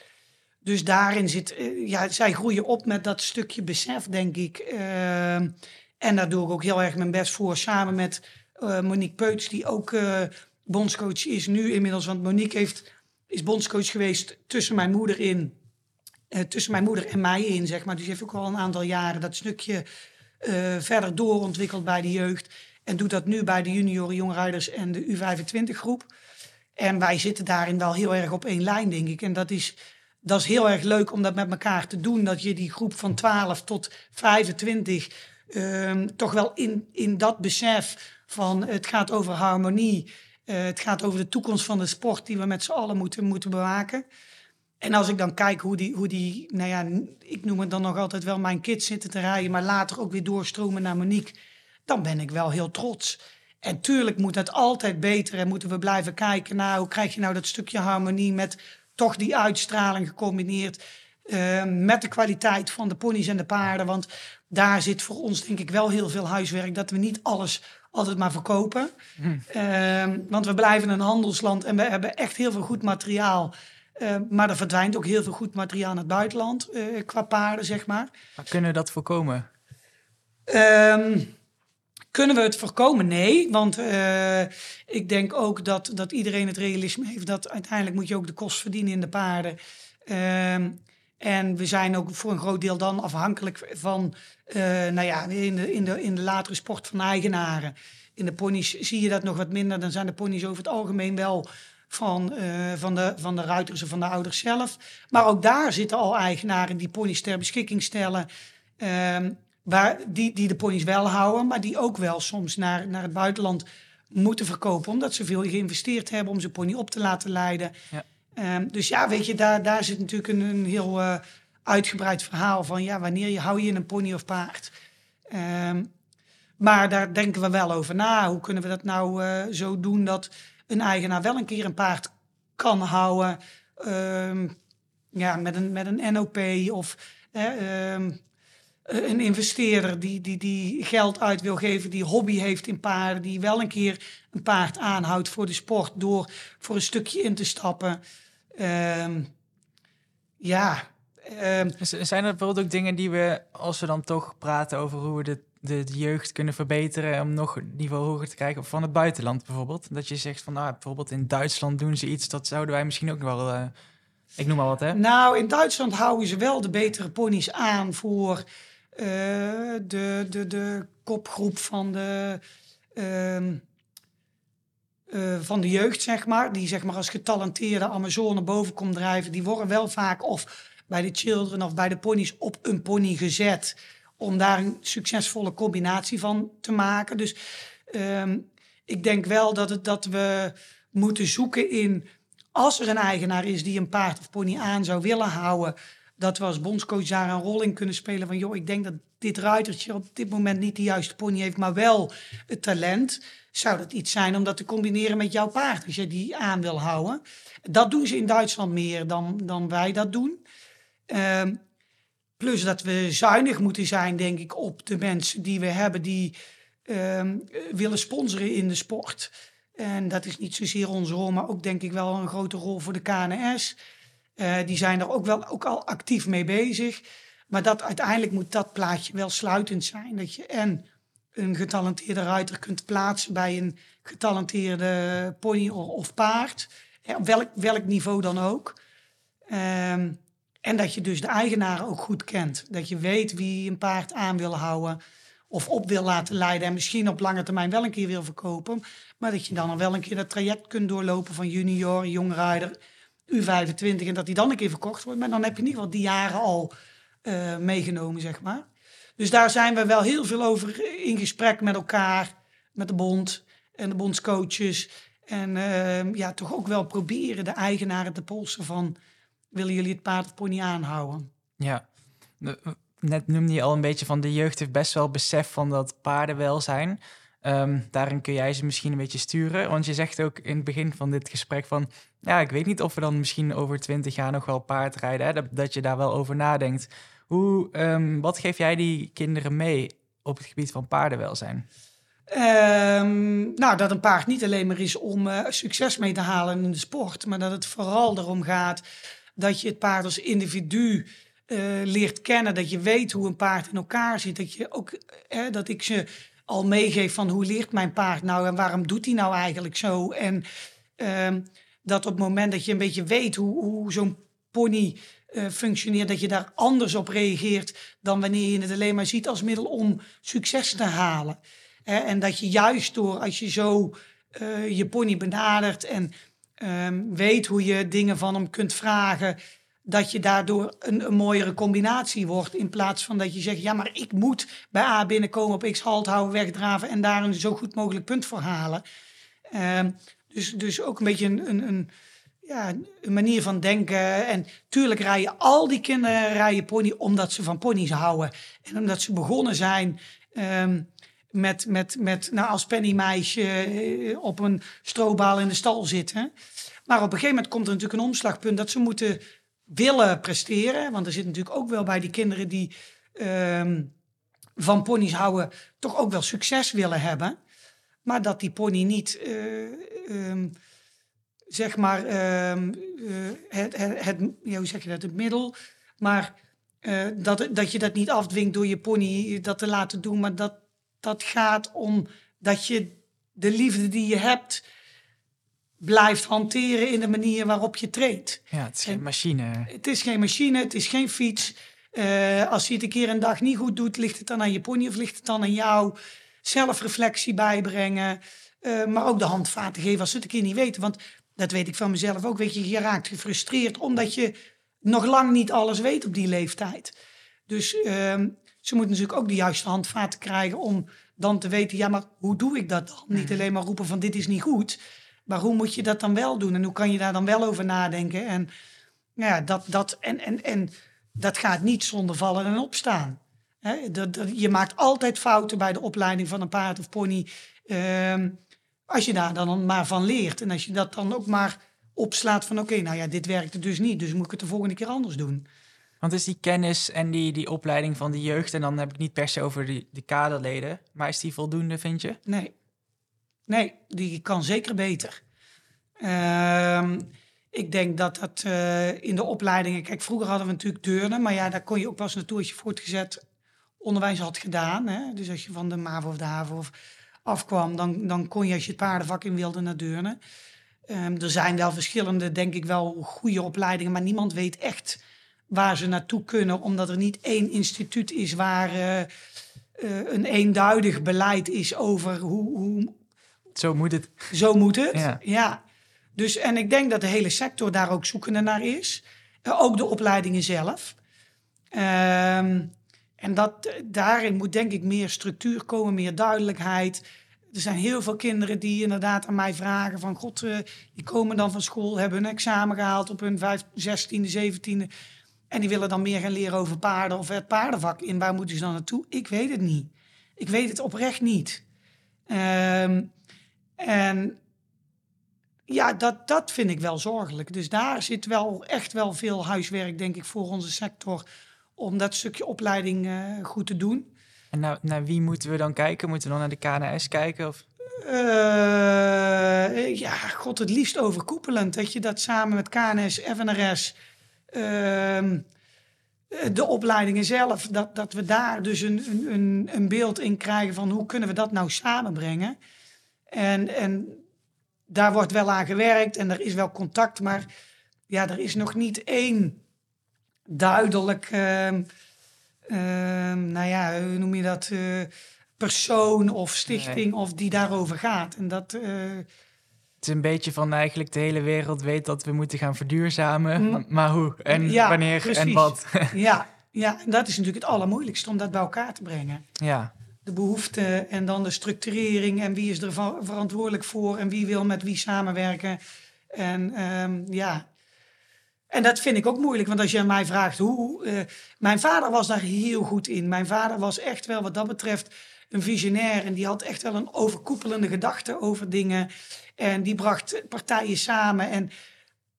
A: Dus daarin zit, eh, ja, zij groeien op met dat stukje besef, denk ik. Ehm, en daar doe ik ook heel erg mijn best voor, samen met eh, Monique Peuts, die ook eh, bondscoach is nu inmiddels. Want Monique heeft, is bondscoach geweest tussen mijn moeder in, eh, tussen mijn moeder en mij in, zeg maar. Dus heeft ook al een aantal jaren dat stukje eh, verder doorontwikkeld bij de jeugd. En doet dat nu bij de junioren, jongrijders en de U25 groep. En wij zitten daarin wel heel erg op één lijn, denk ik. En dat is, dat is heel erg leuk om dat met elkaar te doen. Dat je die groep van 12 tot 25 ehm, toch wel in, in dat besef van het gaat over harmonie. eh, het gaat over de toekomst van de sport die we met z'n allen moeten, moeten bewaken. En als ik dan kijk hoe die, hoe die, nou ja, ik noem het dan nog altijd wel mijn kids zitten te rijden, maar later ook weer doorstromen naar Monique, dan ben ik wel heel trots. En tuurlijk moet het altijd beter en moeten we blijven kijken naar hoe krijg je nou dat stukje harmonie met toch die uitstraling gecombineerd eh, met de kwaliteit van de ponies en de paarden. Want daar zit voor ons denk ik wel heel veel huiswerk, dat we niet alles altijd maar verkopen. Ehm, want we blijven een handelsland en we hebben echt heel veel goed materiaal. Eh, maar er verdwijnt ook heel veel goed materiaal naar het buitenland, eh, qua paarden, zeg maar.
C: Maar kunnen we dat voorkomen?
A: Ehm, kunnen we het voorkomen? Nee, want eh, ik denk ook dat, dat iedereen het realisme heeft dat uiteindelijk moet je ook de kost verdienen in de paarden. Ehm, en we zijn ook voor een groot deel dan afhankelijk van, eh, nou ja, in de, in, de, in de latere sport van eigenaren. In de ponies zie je dat nog wat minder. Dan zijn de ponies over het algemeen wel van, eh, van, de, van de ruiters en van de ouders zelf. Maar ook daar zitten al eigenaren die ponies ter beschikking stellen. Ehm, waar, die, die de ponies wel houden, maar die ook wel soms naar, naar het buitenland moeten verkopen. Omdat ze veel geïnvesteerd hebben om zijn pony op te laten leiden.
C: Ja.
A: Ehm, dus ja, weet je, daar, daar zit natuurlijk een, een heel eh, uitgebreid verhaal van... ja, wanneer je, hou je een pony of paard? Ehm, maar daar denken we wel over na. Hoe kunnen we dat nou eh, zo doen dat een eigenaar wel een keer een paard kan houden... ehm, ja, met een, met een NOP of ehm, een investeerder die, die, die geld uit wil geven, die hobby heeft in paarden, die wel een keer een paard aanhoudt voor de sport door voor een stukje in te stappen. Ehm, ja,
C: Zijn er bijvoorbeeld ook dingen die we, als we dan toch praten over hoe we de, de, jeugd kunnen verbeteren om nog een niveau hoger te krijgen van het buitenland bijvoorbeeld? Dat je zegt van, nou, bijvoorbeeld in Duitsland doen ze iets, dat zouden wij misschien ook wel, eh, ik noem maar wat hè?
A: Nou, in Duitsland houden ze wel de betere ponies aan voor eh, de, de, de kopgroep van de, ehm, eh, van de jeugd, zeg maar, die zeg maar als getalenteerde Amazone boven komt drijven, die worden wel vaak of bij de children of bij de ponies op een pony gezet om daar een succesvolle combinatie van te maken. Dus ehm, ik denk wel dat, het, dat we moeten zoeken in, als er een eigenaar is die een paard of pony aan zou willen houden, dat we als bondscoach daar een rol in kunnen spelen van, joh, ik denk dat dit ruitertje op dit moment niet de juiste pony heeft, maar wel het talent. Zou dat iets zijn om dat te combineren met jouw paard, als je die aan wil houden? Dat doen ze in Duitsland meer dan, dan wij dat doen. Ehm, plus dat we zuinig moeten zijn, denk ik, op de mensen die we hebben die ehm, willen sponsoren in de sport. En dat is niet zozeer onze rol, maar ook denk ik wel een grote rol voor de KNS. Uh, die zijn er ook wel ook al actief mee bezig. Maar dat uiteindelijk moet dat plaatje wel sluitend zijn. Dat je en een getalenteerde ruiter kunt plaatsen bij een getalenteerde pony of paard. op welk, welk niveau dan ook. Um, en dat je dus de eigenaren ook goed kent. Dat je weet wie een paard aan wil houden of op wil laten leiden. En misschien op lange termijn wel een keer wil verkopen. Maar dat je dan al wel een keer dat traject kunt doorlopen van junior, jongrijder, U25. En dat die dan een keer verkocht wordt. Maar dan heb je in ieder geval die jaren al uh, meegenomen, zeg maar. Dus daar zijn we wel heel veel over in gesprek met elkaar, met de bond en de bondscoaches. En uh, ja, toch ook wel proberen de eigenaren te polsen van willen jullie het paard of pony aanhouden?
C: Ja, net noemde je al een beetje van de jeugd heeft best wel besef van dat paardenwelzijn. Um, daarin kun jij ze misschien een beetje sturen. Want je zegt ook in het begin van dit gesprek van... ja, ik weet niet of we dan misschien over twintig jaar nog wel paardrijden. Hè? Dat, dat je daar wel over nadenkt. Hoe, um, wat geef jij die kinderen mee op het gebied van paardenwelzijn?
A: Um, nou, dat een paard niet alleen maar is om uh, succes mee te halen in de sport... maar dat het vooral erom gaat dat je het paard als individu uh, leert kennen. Dat je weet hoe een paard in elkaar zit. Dat, je ook, dat ik ze al meegeef van hoe leert mijn paard nou en waarom doet hij nou eigenlijk zo. En uh, dat op het moment dat je een beetje weet hoe, hoe zo'n pony uh, functioneert, dat je daar anders op reageert dan wanneer je het alleen maar ziet als middel om succes te halen. en dat je juist door als je zo uh, je pony benadert en um, weet hoe je dingen van hem kunt vragen, dat je daardoor een, mooiere combinatie wordt. In plaats van dat je zegt, ja, maar ik moet bij A binnenkomen, op X halt houden, wegdraven en daar een zo goed mogelijk punt voor halen. Um, dus, dus ook een beetje een, een, een, ja, een manier van denken. En tuurlijk rijden al die kinderen rijden pony omdat ze van ponies houden. En omdat ze begonnen zijn um, met, met, met nou, als pennymeisje eh, op een strobaal in de stal zitten. Maar op een gegeven moment komt er natuurlijk een omslagpunt dat ze moeten willen presteren. Want er zit natuurlijk ook wel bij die kinderen die um, van ponies houden, toch ook wel succes willen hebben. Maar dat die pony niet, uh, um, zeg maar, um, uh, het, het, hoe zeg je dat, het middel. Maar dat, dat je dat niet afdwingt door je pony dat te laten doen. Maar dat dat gaat om dat je de liefde die je hebt blijft hanteren in de manier waarop je treedt.
C: Ja, het is geen machine.
A: Het is geen machine, het is geen fiets. Uh, als je het een keer een dag niet goed doet, ligt het dan aan je pony of ligt het dan aan jou? Zelfreflectie bijbrengen, uh, maar ook de handvaten geven als ze het een keer niet weten. Want dat weet ik van mezelf ook. Weet je, je raakt gefrustreerd omdat je nog lang niet alles weet op die leeftijd. Dus uh, ze moeten natuurlijk ook de juiste handvaten krijgen om dan te weten, ja, maar hoe doe ik dat dan? Niet mhm. alleen maar roepen van dit is niet goed, maar hoe moet je dat dan wel doen? En hoe kan je daar dan wel over nadenken? En ja, dat, dat, en, en, en dat gaat niet zonder vallen en opstaan. He, dat, dat, je maakt altijd fouten bij de opleiding van een paard of pony. Uh, als je daar dan maar van leert. En als je dat dan ook maar opslaat van oké, nou ja, dit werkte dus niet. Dus moet ik het de volgende keer anders doen.
C: Want is die kennis en die, die opleiding van de jeugd, en dan heb ik niet per se over die, de kaderleden, maar is die voldoende, vind je?
A: Nee. Nee, die kan zeker beter. Uh, ik denk dat dat uh, in de opleidingen... Kijk, vroeger hadden we natuurlijk deurnen, maar ja, daar kon je ook pas naartoe als je voortgezet onderwijs had gedaan. Hè? Dus als je van de MAVO of de HAVO of afkwam, dan, dan kon je als je het paardenvak in wilde naar deurnen. Um, er zijn wel verschillende, denk ik wel, goede opleidingen, maar niemand weet echt waar ze naartoe kunnen, omdat er niet één instituut is waar uh, uh, een eenduidig beleid is over hoe, hoe,
C: Zo moet het.
A: Zo moet het.
C: Ja.
A: Ja. Dus, en ik denk dat de hele sector daar ook zoekende naar is. Eh, ook de opleidingen zelf. Ehm, en dat, daarin moet denk ik meer structuur komen, meer duidelijkheid. Er zijn heel veel kinderen die inderdaad aan mij vragen van... God, eh, die komen dan van school, hebben een examen gehaald op hun 5, 16e, 17e... en die willen dan meer gaan leren over paarden of het paardenvak in. Waar moeten ze dan naartoe? Ik weet het niet. Ik weet het oprecht niet. Ehm, en ja, dat, dat vind ik wel zorgelijk. Dus daar zit wel echt wel veel huiswerk, denk ik, voor onze sector... om dat stukje opleiding eh, goed te doen.
C: En nou, naar wie moeten we dan kijken? Moeten we dan naar de KNS kijken? Of?
A: Eh, ja, god, het liefst overkoepelend. Dat je dat samen met KNS, FNRS, de opleidingen zelf, dat, dat we daar dus een, een- een, een beeld in krijgen van hoe kunnen we dat nou samenbrengen. En, en daar wordt wel aan gewerkt en er is wel contact, maar ja, er is nog niet één duidelijk, ehm, ehm, nou ja, hoe noem je dat, eh, persoon of stichting of die daarover gaat. En dat, eh,
C: Het is een beetje van eigenlijk de hele wereld weet dat we moeten gaan verduurzamen.
A: Mm.
C: Maar, hoe en
A: Ja,
C: wanneer en wat? *laughs*
A: ja, ja, en dat is natuurlijk het allermoeilijkste om dat bij elkaar te brengen.
C: ja,
A: De behoeften en dan de structurering en wie is er verantwoordelijk voor en wie wil met wie samenwerken. En ehm, ja, en dat vind ik ook moeilijk, want als je mij vraagt hoe. eh, mijn vader was daar heel goed in. Mijn vader was echt wel wat dat betreft een visionair en die had echt wel een overkoepelende gedachte over dingen. En die bracht partijen samen. En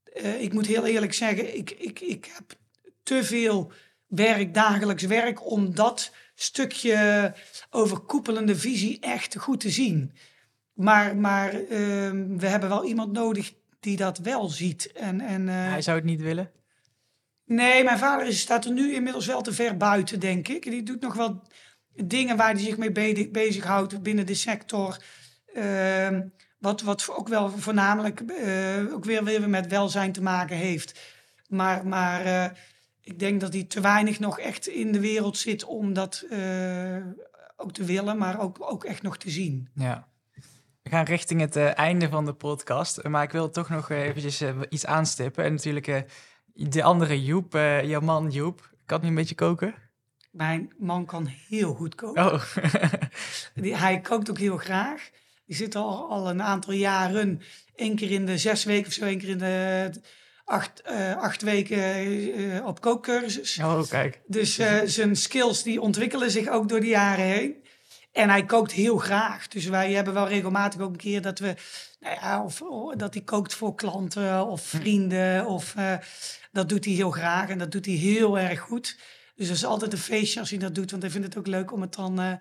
A: eh, ik moet heel eerlijk zeggen, ik, ik, ik heb te veel werk, dagelijks werk, om dat stukje overkoepelende visie echt goed te zien. Maar, maar ehm, we hebben wel iemand nodig die dat wel ziet. En, en, eh,
C: hij zou het niet willen.
A: Nee, mijn vader is, staat er nu inmiddels wel te ver buiten, denk ik. Die doet nog wel dingen waar hij zich mee be- bezighoudt binnen de sector. Ehm, wat, wat ook wel voornamelijk eh, ook weer, weer met welzijn te maken heeft. Maar, maar eh, ik denk dat hij te weinig nog echt in de wereld zit om dat eh, ook te willen, maar ook, ook echt nog te zien.
C: Ja. We gaan richting het einde van de podcast. Maar ik wil toch nog eventjes iets aanstippen. En natuurlijk de andere Joep, jouw man Joep. Kan hij een beetje koken?
A: Mijn man kan heel goed koken.
C: Oh, *laughs*
A: Die, hij kookt ook heel graag. Die zit al, al een aantal jaren, één keer in de zes weken of zo, één keer in de acht, eh, acht weken eh, op kookcursus.
C: oh kijk.
A: Dus eh, zijn skills die ontwikkelen zich ook door de jaren heen. En hij kookt heel graag. Dus wij hebben wel regelmatig ook een keer dat we, nou ja, of, of dat hij kookt voor klanten of vrienden. Of dat doet hij heel graag en dat doet hij heel erg goed. Dus dat is altijd een feestje als hij dat doet, want hij vindt het ook leuk om het dan eh,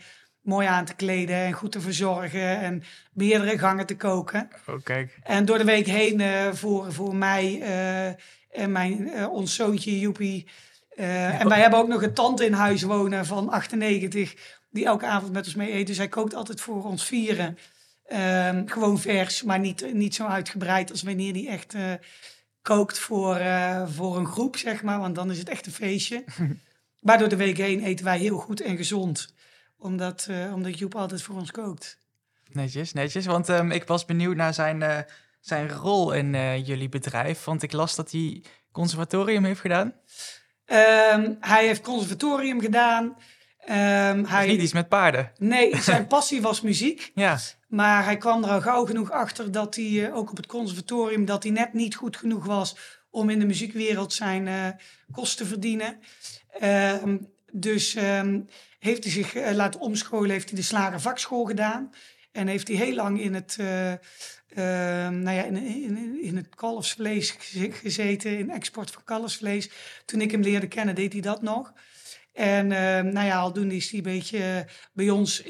A: mooi aan te kleden en goed te verzorgen en meerdere gangen te koken.
C: Oh kijk.
A: En door de week heen eh, voor, voor mij eh, en mijn, ons zoontje Joepie. En wij hebben ook nog een tante in huis wonen van 98, die elke avond met ons mee eet. Dus hij kookt altijd voor ons vieren. Ehm, gewoon vers, maar niet, niet zo uitgebreid als wanneer hij echt kookt voor, voor een groep, zeg maar. Want dan is het echt een feestje. *laughs* maar door de week heen eten wij heel goed en gezond. Omdat, eh, omdat Joep altijd voor ons kookt.
C: Netjes, netjes. Want ehm, ik was benieuwd naar zijn, eh, zijn rol in eh, jullie bedrijf. Want ik las dat hij conservatorium heeft gedaan.
A: Ehm, hij heeft conservatorium gedaan. Ehm,
C: Hij... Niet iets met paarden.
A: nee, *laughs* zijn passie was muziek.
C: Ja,
A: Maar hij kwam er al gauw genoeg achter dat hij ook op het conservatorium... dat hij net niet goed genoeg was om in de muziekwereld zijn eh kost te verdienen. Ehm, dus ehm, heeft hij zich eh, laten omscholen, heeft hij de slagervakschool gedaan. En heeft hij heel lang in het, ehm, nou ja, in, in, in het kalfsvlees geze- gezeten, in export van kalfsvlees. Toen ik hem leerde kennen, deed hij dat nog. En ehm, nou ja, aldoende is hij een beetje eh, bij ons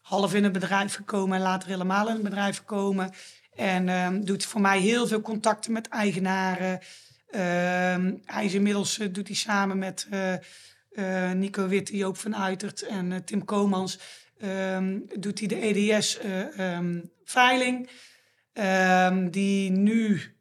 A: half in het bedrijf gekomen en later helemaal in het bedrijf gekomen. En doet voor mij heel veel contacten met eigenaren. Ehm, hij is inmiddels, eh, doet hij samen met eh, eh, Nico Witte, Joop van Uitert en Tim Komans, ehm, doet hij de EDS-veiling. Ehm, die nu,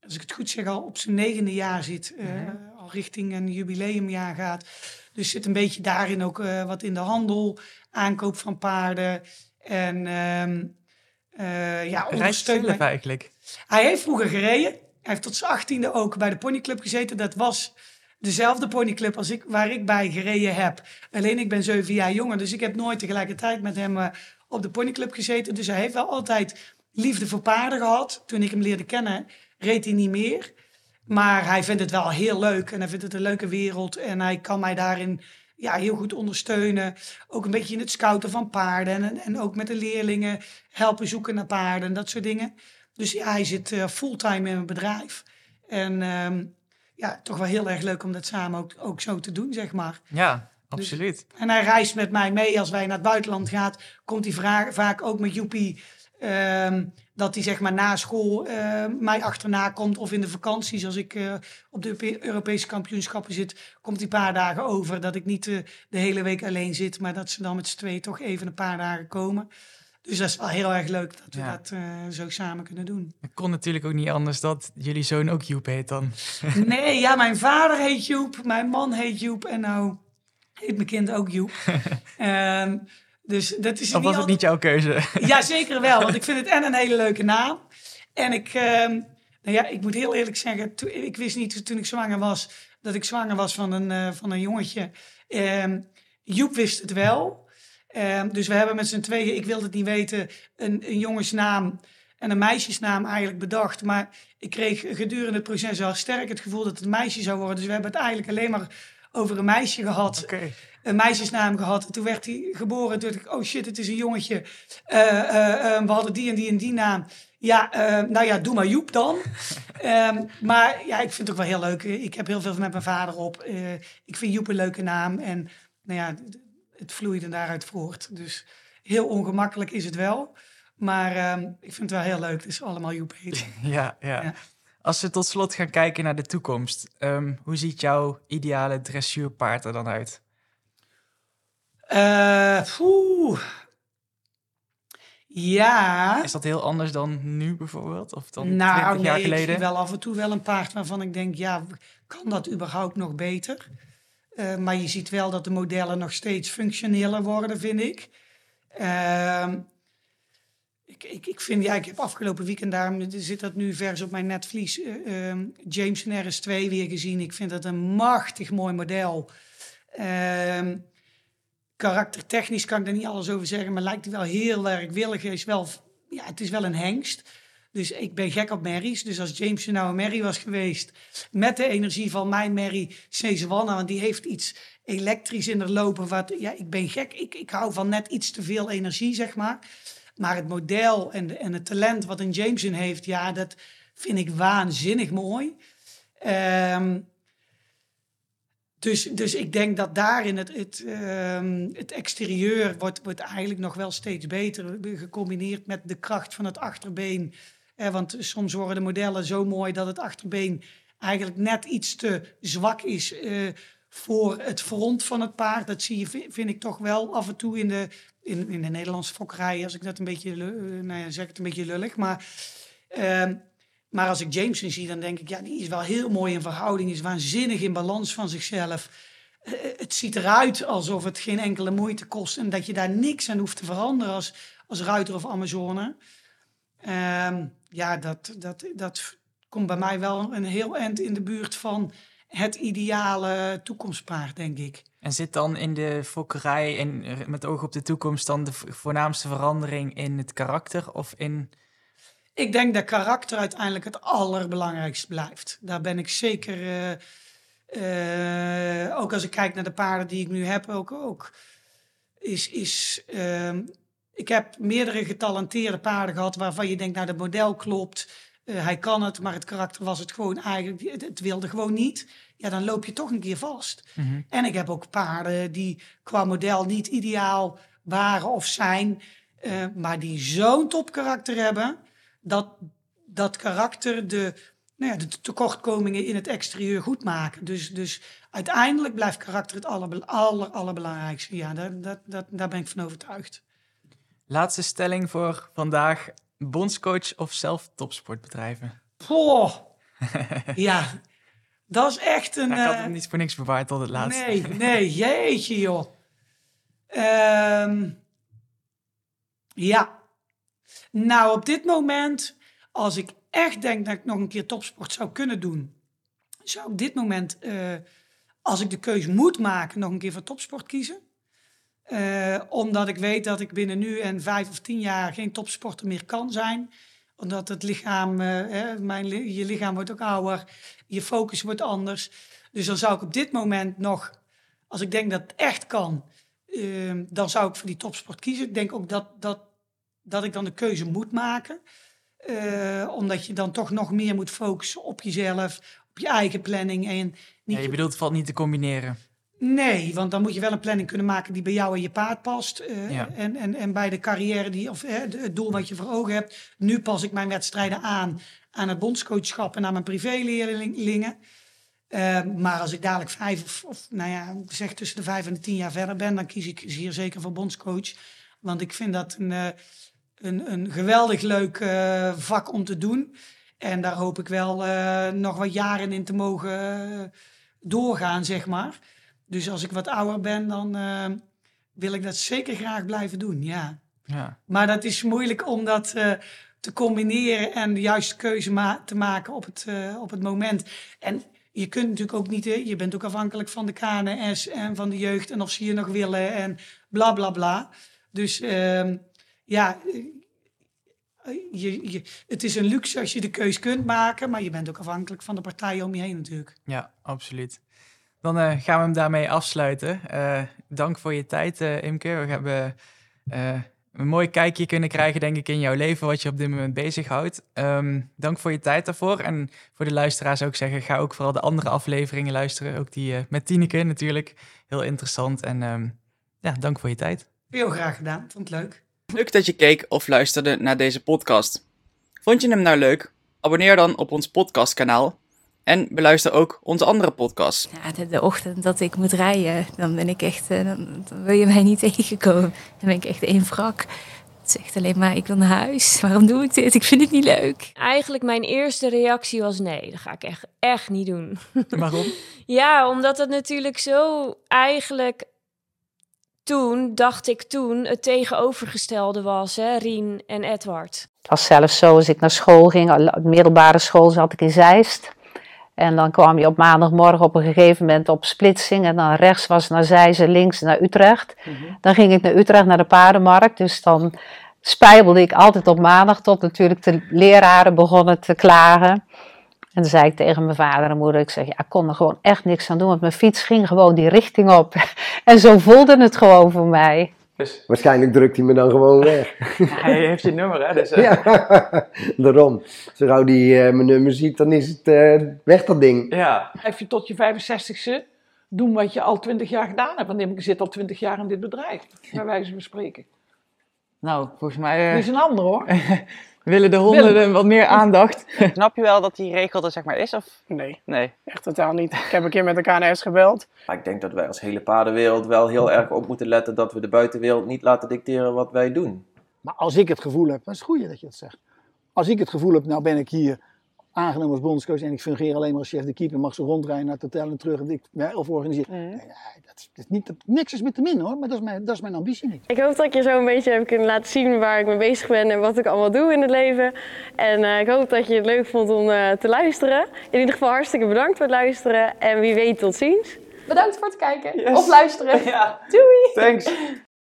A: als ik het goed zeg, al op zijn negende jaar zit.
C: Mhm.
A: Al richting een jubileumjaar gaat. Dus zit een beetje daarin ook wat in de handel, aankoop van paarden. En ehm, eh, ja, mij.
C: eigenlijk.
A: Hij heeft vroeger gereden. Hij heeft tot zijn achttiende ook bij de ponyclub gezeten. Dat was dezelfde ponyclub als ik, waar ik bij gereden heb. Alleen ik ben zeven jaar jonger, dus ik heb nooit tegelijkertijd met hem eh, op de ponyclub gezeten. Dus hij heeft wel altijd liefde voor paarden gehad. Toen ik hem leerde kennen, reed hij niet meer. Maar hij vindt het wel heel leuk en hij vindt het een leuke wereld. En hij kan mij daarin ja, heel goed ondersteunen. Ook een beetje in het scouten van paarden. En, en ook met de leerlingen helpen zoeken naar paarden en dat soort dingen. Dus ja, hij zit eh, fulltime in mijn bedrijf. En ehm, ja, toch wel heel erg leuk om dat samen ook, ook zo te doen, zeg maar.
C: Ja, absoluut.
A: En hij reist met mij mee als wij naar het buitenland gaan. Komt hij vaak ook met Joepie. ehm, dat hij zeg maar na school eh, mij achterna komt. Of in de vakanties als ik eh, op de Europe- Europese kampioenschappen zit. Komt hij een paar dagen over. Dat ik niet eh, de hele week alleen zit. Maar dat ze dan met z'n tweeën toch even een paar dagen komen. Dus dat is wel heel erg leuk dat we
C: Ja.
A: dat eh, zo samen kunnen doen.
C: Het kon natuurlijk ook niet anders dat jullie zoon ook Joep heet dan. *laughs*
A: Nee, ja, mijn vader heet Joep. Mijn man heet Joep. En nou heet mijn kind ook Joep. *laughs* Ehm, dus dat is
C: Of was het niet jouw keuze?
A: Ja, *laughs* zeker wel. Want ik vind het en een hele leuke naam. En ik, ehm, nou ja, ik moet heel eerlijk zeggen, ik wist niet toen ik zwanger was, dat ik zwanger was van een, eh, van een jongetje. Ehm, Joep wist het wel. Ehm, dus we hebben met z'n tweeën, ik wilde het niet weten, een, een jongensnaam en een meisjesnaam eigenlijk bedacht. Maar ik kreeg gedurende het proces al sterk het gevoel dat het een meisje zou worden. Dus we hebben het eigenlijk alleen maar over een meisje gehad een meisjesnaam gehad. En toen werd hij geboren. Toen dacht ik, oh shit, het is een jongetje. Eh, eh, eh, we hadden die en die en die naam. Ja, eh, nou ja, doe maar Joep dan. *laughs* Ehm, maar ja, ik vind het ook wel heel leuk. Ik heb heel veel met mijn vader op. Eh, ik vind Joep een leuke naam. En nou ja, het vloeide daaruit voort. Dus heel ongemakkelijk is het wel. Maar ehm, ik vind het wel heel leuk. Het is allemaal Joep. *laughs*
C: Ja, ja.
A: Ja.
C: Als we tot slot gaan kijken naar de toekomst. ehm, hoe ziet jouw ideale dressuurpaard er dan uit?
A: Poeh. Ja.
C: Is dat heel anders dan nu bijvoorbeeld? Of dan
A: nou,
C: 20 jaar
A: nee, ik
C: geleden?
A: zie wel af en toe wel een paard waarvan ik denk, ja, kan dat überhaupt nog beter? Eh, maar je ziet wel dat de modellen nog steeds functioneler worden, vind ik. Ehm, ik, ik, ik vind, ja, ik heb afgelopen weekend, daarom zit dat nu vers op mijn netvlies, eh, ehm, Jameson RS2 weer gezien. Ik vind dat een machtig mooi model. Ehm karaktertechnisch kan ik daar niet alles over zeggen, maar lijkt hij wel heel erg willig. Is wel, ja, het is wel een hengst. Dus ik ben gek op merries. Dus als Jameson nou een merrie was geweest, met de energie van mijn merrie Cezanne, want die heeft iets elektrisch in er lopen. Wat, ja, ik ben gek. Ik, ik hou van net iets te veel energie, zeg maar. Maar het model en, de, en het talent wat een Jameson heeft, ja, dat vind ik waanzinnig mooi. Ehm, dus, dus ik denk dat daarin het, het, ehm, het exterieur wordt, wordt eigenlijk nog wel steeds beter. Gecombineerd met de kracht van het achterbeen. Eh, want soms worden de modellen zo mooi dat het achterbeen eigenlijk net iets te zwak is eh, voor het front van het paard. Dat zie je, vi- vind ik toch wel af en toe in de, in, in de Nederlandse fokkerij. Als ik dat een beetje, eh, nou ja, zeg het een beetje lullig. Maar ehm, maar als ik Jameson zie, dan denk ik, ja, die is wel heel mooi in verhouding, is waanzinnig in balans van zichzelf. Eh, het ziet eruit alsof het geen enkele moeite kost en dat je daar niks aan hoeft te veranderen als, als ruiter of Amazone. Ehm, ja, dat, dat, dat komt bij mij wel een heel eind in de buurt van het ideale toekomstpaard, denk ik.
C: En zit dan in de fokkerij en met oog op de toekomst dan de vo- voornaamste verandering in het karakter of in...
A: Ik denk dat karakter uiteindelijk het allerbelangrijkste blijft. Daar ben ik zeker. eh, ook als ik kijk naar de paarden die ik nu heb, ook. ook is, is, ehm, ik heb meerdere getalenteerde paarden gehad waarvan je denkt, nou, het model klopt. eh, hij kan het, maar het karakter was het gewoon eigenlijk. Het, het wilde gewoon niet. Ja, dan loop je toch een keer vast. En ik heb ook paarden die qua model niet ideaal waren of zijn, eh, maar die zo'n topkarakter hebben dat dat karakter de, nou ja, de tekortkomingen in het exterieur goed maken. Dus, dus uiteindelijk blijft karakter het aller, aller, allerbelangrijkste. Ja, daar, dat, dat, daar ben ik van overtuigd.
C: Laatste stelling voor vandaag. Bondscoach of zelf topsportbedrijven?
A: Poh. *laughs* ja, dat is echt een...
C: Ja, ik had
A: eh,
C: het niet voor niks bewaard tot het laatste.
A: Nee, nee, jeetje joh. Ehm, ja. Nou, op dit moment, als ik echt denk dat ik nog een keer topsport zou kunnen doen, zou ik op dit moment, eh, als ik de keuze moet maken, nog een keer voor topsport kiezen. Eh, omdat ik weet dat ik binnen nu en vijf of tien jaar geen topsporter meer kan zijn. Omdat het lichaam, eh, je lichaam wordt ook ouder, je focus wordt anders. Dus dan zou ik op dit moment nog, als ik denk dat het echt kan, eh, dan zou ik voor die topsport kiezen. Ik denk ook dat, dat, dat ik dan de keuze moet maken. Eh, omdat je dan toch nog meer moet focussen op jezelf, op je eigen planning. En niet
C: je bedoelt, het valt niet te combineren.
A: Nee, want dan moet je wel een planning kunnen maken die bij jou en je paard past. eh,
C: Ja.
A: en, en, en bij de carrière die, of eh, het doel wat je voor ogen hebt. Nu pas ik mijn wedstrijden aan aan het bondscoachschap en aan mijn privéleerlingen. Eh, maar als ik dadelijk vijf of, of nou ja, zeg tussen de vijf en de tien jaar verder ben, dan kies ik zeer zeker voor bondscoach. Want ik vind dat een, een, een geweldig leuk vak om te doen. En daar hoop ik wel nog wat jaren in te mogen doorgaan, zeg maar. Dus als ik wat ouder ben, dan eh, wil ik dat zeker graag blijven doen, ja.
C: Ja.
A: Maar dat is moeilijk om dat eh, te combineren en de juiste keuze ma- te maken op het, eh, op het moment. En je kunt natuurlijk ook niet, je bent ook afhankelijk van de KNS en van de jeugd en of ze je nog willen en bla bla bla. Dus ehm, ja, je, je, het is een luxe als je de keus kunt maken, maar je bent ook afhankelijk van de partijen om je heen natuurlijk.
C: Ja, absoluut. Dan eh, gaan we hem daarmee afsluiten. Eh, dank voor je tijd, eh, Imke. We hebben eh, een mooi kijkje kunnen krijgen, denk ik, in jouw leven, wat je op dit moment bezighoudt. Ehm dank voor je tijd daarvoor. En voor de luisteraars ook zeggen, ga ook vooral de andere afleveringen luisteren. Ook die eh, met Tineke natuurlijk. Heel interessant. En ehm, ja, dank voor je tijd.
A: Heel graag gedaan, vond het leuk.
D: Leuk dat je keek of luisterde naar deze podcast. Vond je hem nou leuk? Abonneer dan op ons podcastkanaal en beluister ook onze andere podcasts.
E: Ja, de, de ochtend dat ik moet rijden, dan ben ik echt, eh, dan, dan wil je mij niet *laughs* tegenkomen. Dan ben ik echt één wrak. Het zegt alleen maar, ik wil naar huis. Waarom doe ik dit? Ik vind het niet leuk.
F: Eigenlijk mijn eerste reactie was nee, dat ga ik echt, echt niet doen. *laughs*
C: Waarom?
F: Ja, omdat het natuurlijk zo eigenlijk toen, dacht ik toen, het tegenovergestelde was, hè, Rien en Edward.
G: Het was zelfs zo, als ik naar school ging, middelbare school zat ik in Zeist. En dan kwam je op maandagmorgen op een gegeven moment op splitsing. En dan rechts was naar Zeist en links naar Utrecht. Dan ging ik naar Utrecht, naar de paardenmarkt. Dus dan spijbelde ik altijd op maandag tot natuurlijk de leraren begonnen te klagen. En toen zei ik tegen mijn vader en moeder, ik zeg, ja, ik kon er gewoon echt niks aan doen. Want mijn fiets ging gewoon die richting op. *laughs* En zo voelde het gewoon voor mij.
C: Dus
H: Waarschijnlijk drukt hij me dan gewoon weg. *laughs*
C: hij heeft je nummer, hè? Dus, eh,
H: Ja, *laughs* daarom. Zo gauw die eh, mijn nummer ziet, dan is het eh, weg dat ding.
C: ja.
I: Blijf je tot je 65ste doen wat je al 20 jaar gedaan hebt. Want ik zit al 20 jaar in dit bedrijf, bij wijze van spreken.
C: Nou, volgens mij eh,
I: Dit is een ander hoor. *laughs*
C: willen de honden wat meer aandacht. *laughs*
D: Snap je wel dat die regel er zeg maar is? Of?
J: Nee,
D: Nee.
J: echt totaal niet. Ik heb een keer met de KNS gebeld.
K: Maar ik denk dat wij als hele paardenwereld wel heel erg op moeten letten dat we de buitenwereld niet laten dicteren wat wij doen.
J: Maar als ik het gevoel heb, dat is het goede dat je dat zegt. Als ik het gevoel heb, nou ben ik hier aangenomen als bondscoach en ik fungeer alleen maar als chef de keeper, mag ze rondrijden naar het hotel en terug en ik ja, of organiseer. Nee, nee, dat is, dat is niet, dat, niks is met te min hoor, maar dat is mijn, dat is mijn ambitie niet.
L: Ik hoop dat ik je zo een beetje heb kunnen laten zien waar ik mee bezig ben en wat ik allemaal doe in het leven. En eh, ik hoop dat je het leuk vond om eh, te luisteren. In ieder geval hartstikke bedankt voor het luisteren en wie weet tot ziens.
F: Bedankt voor het kijken of luisteren. *laughs*
D: Ja.
F: Doei!
D: Thanks. *laughs*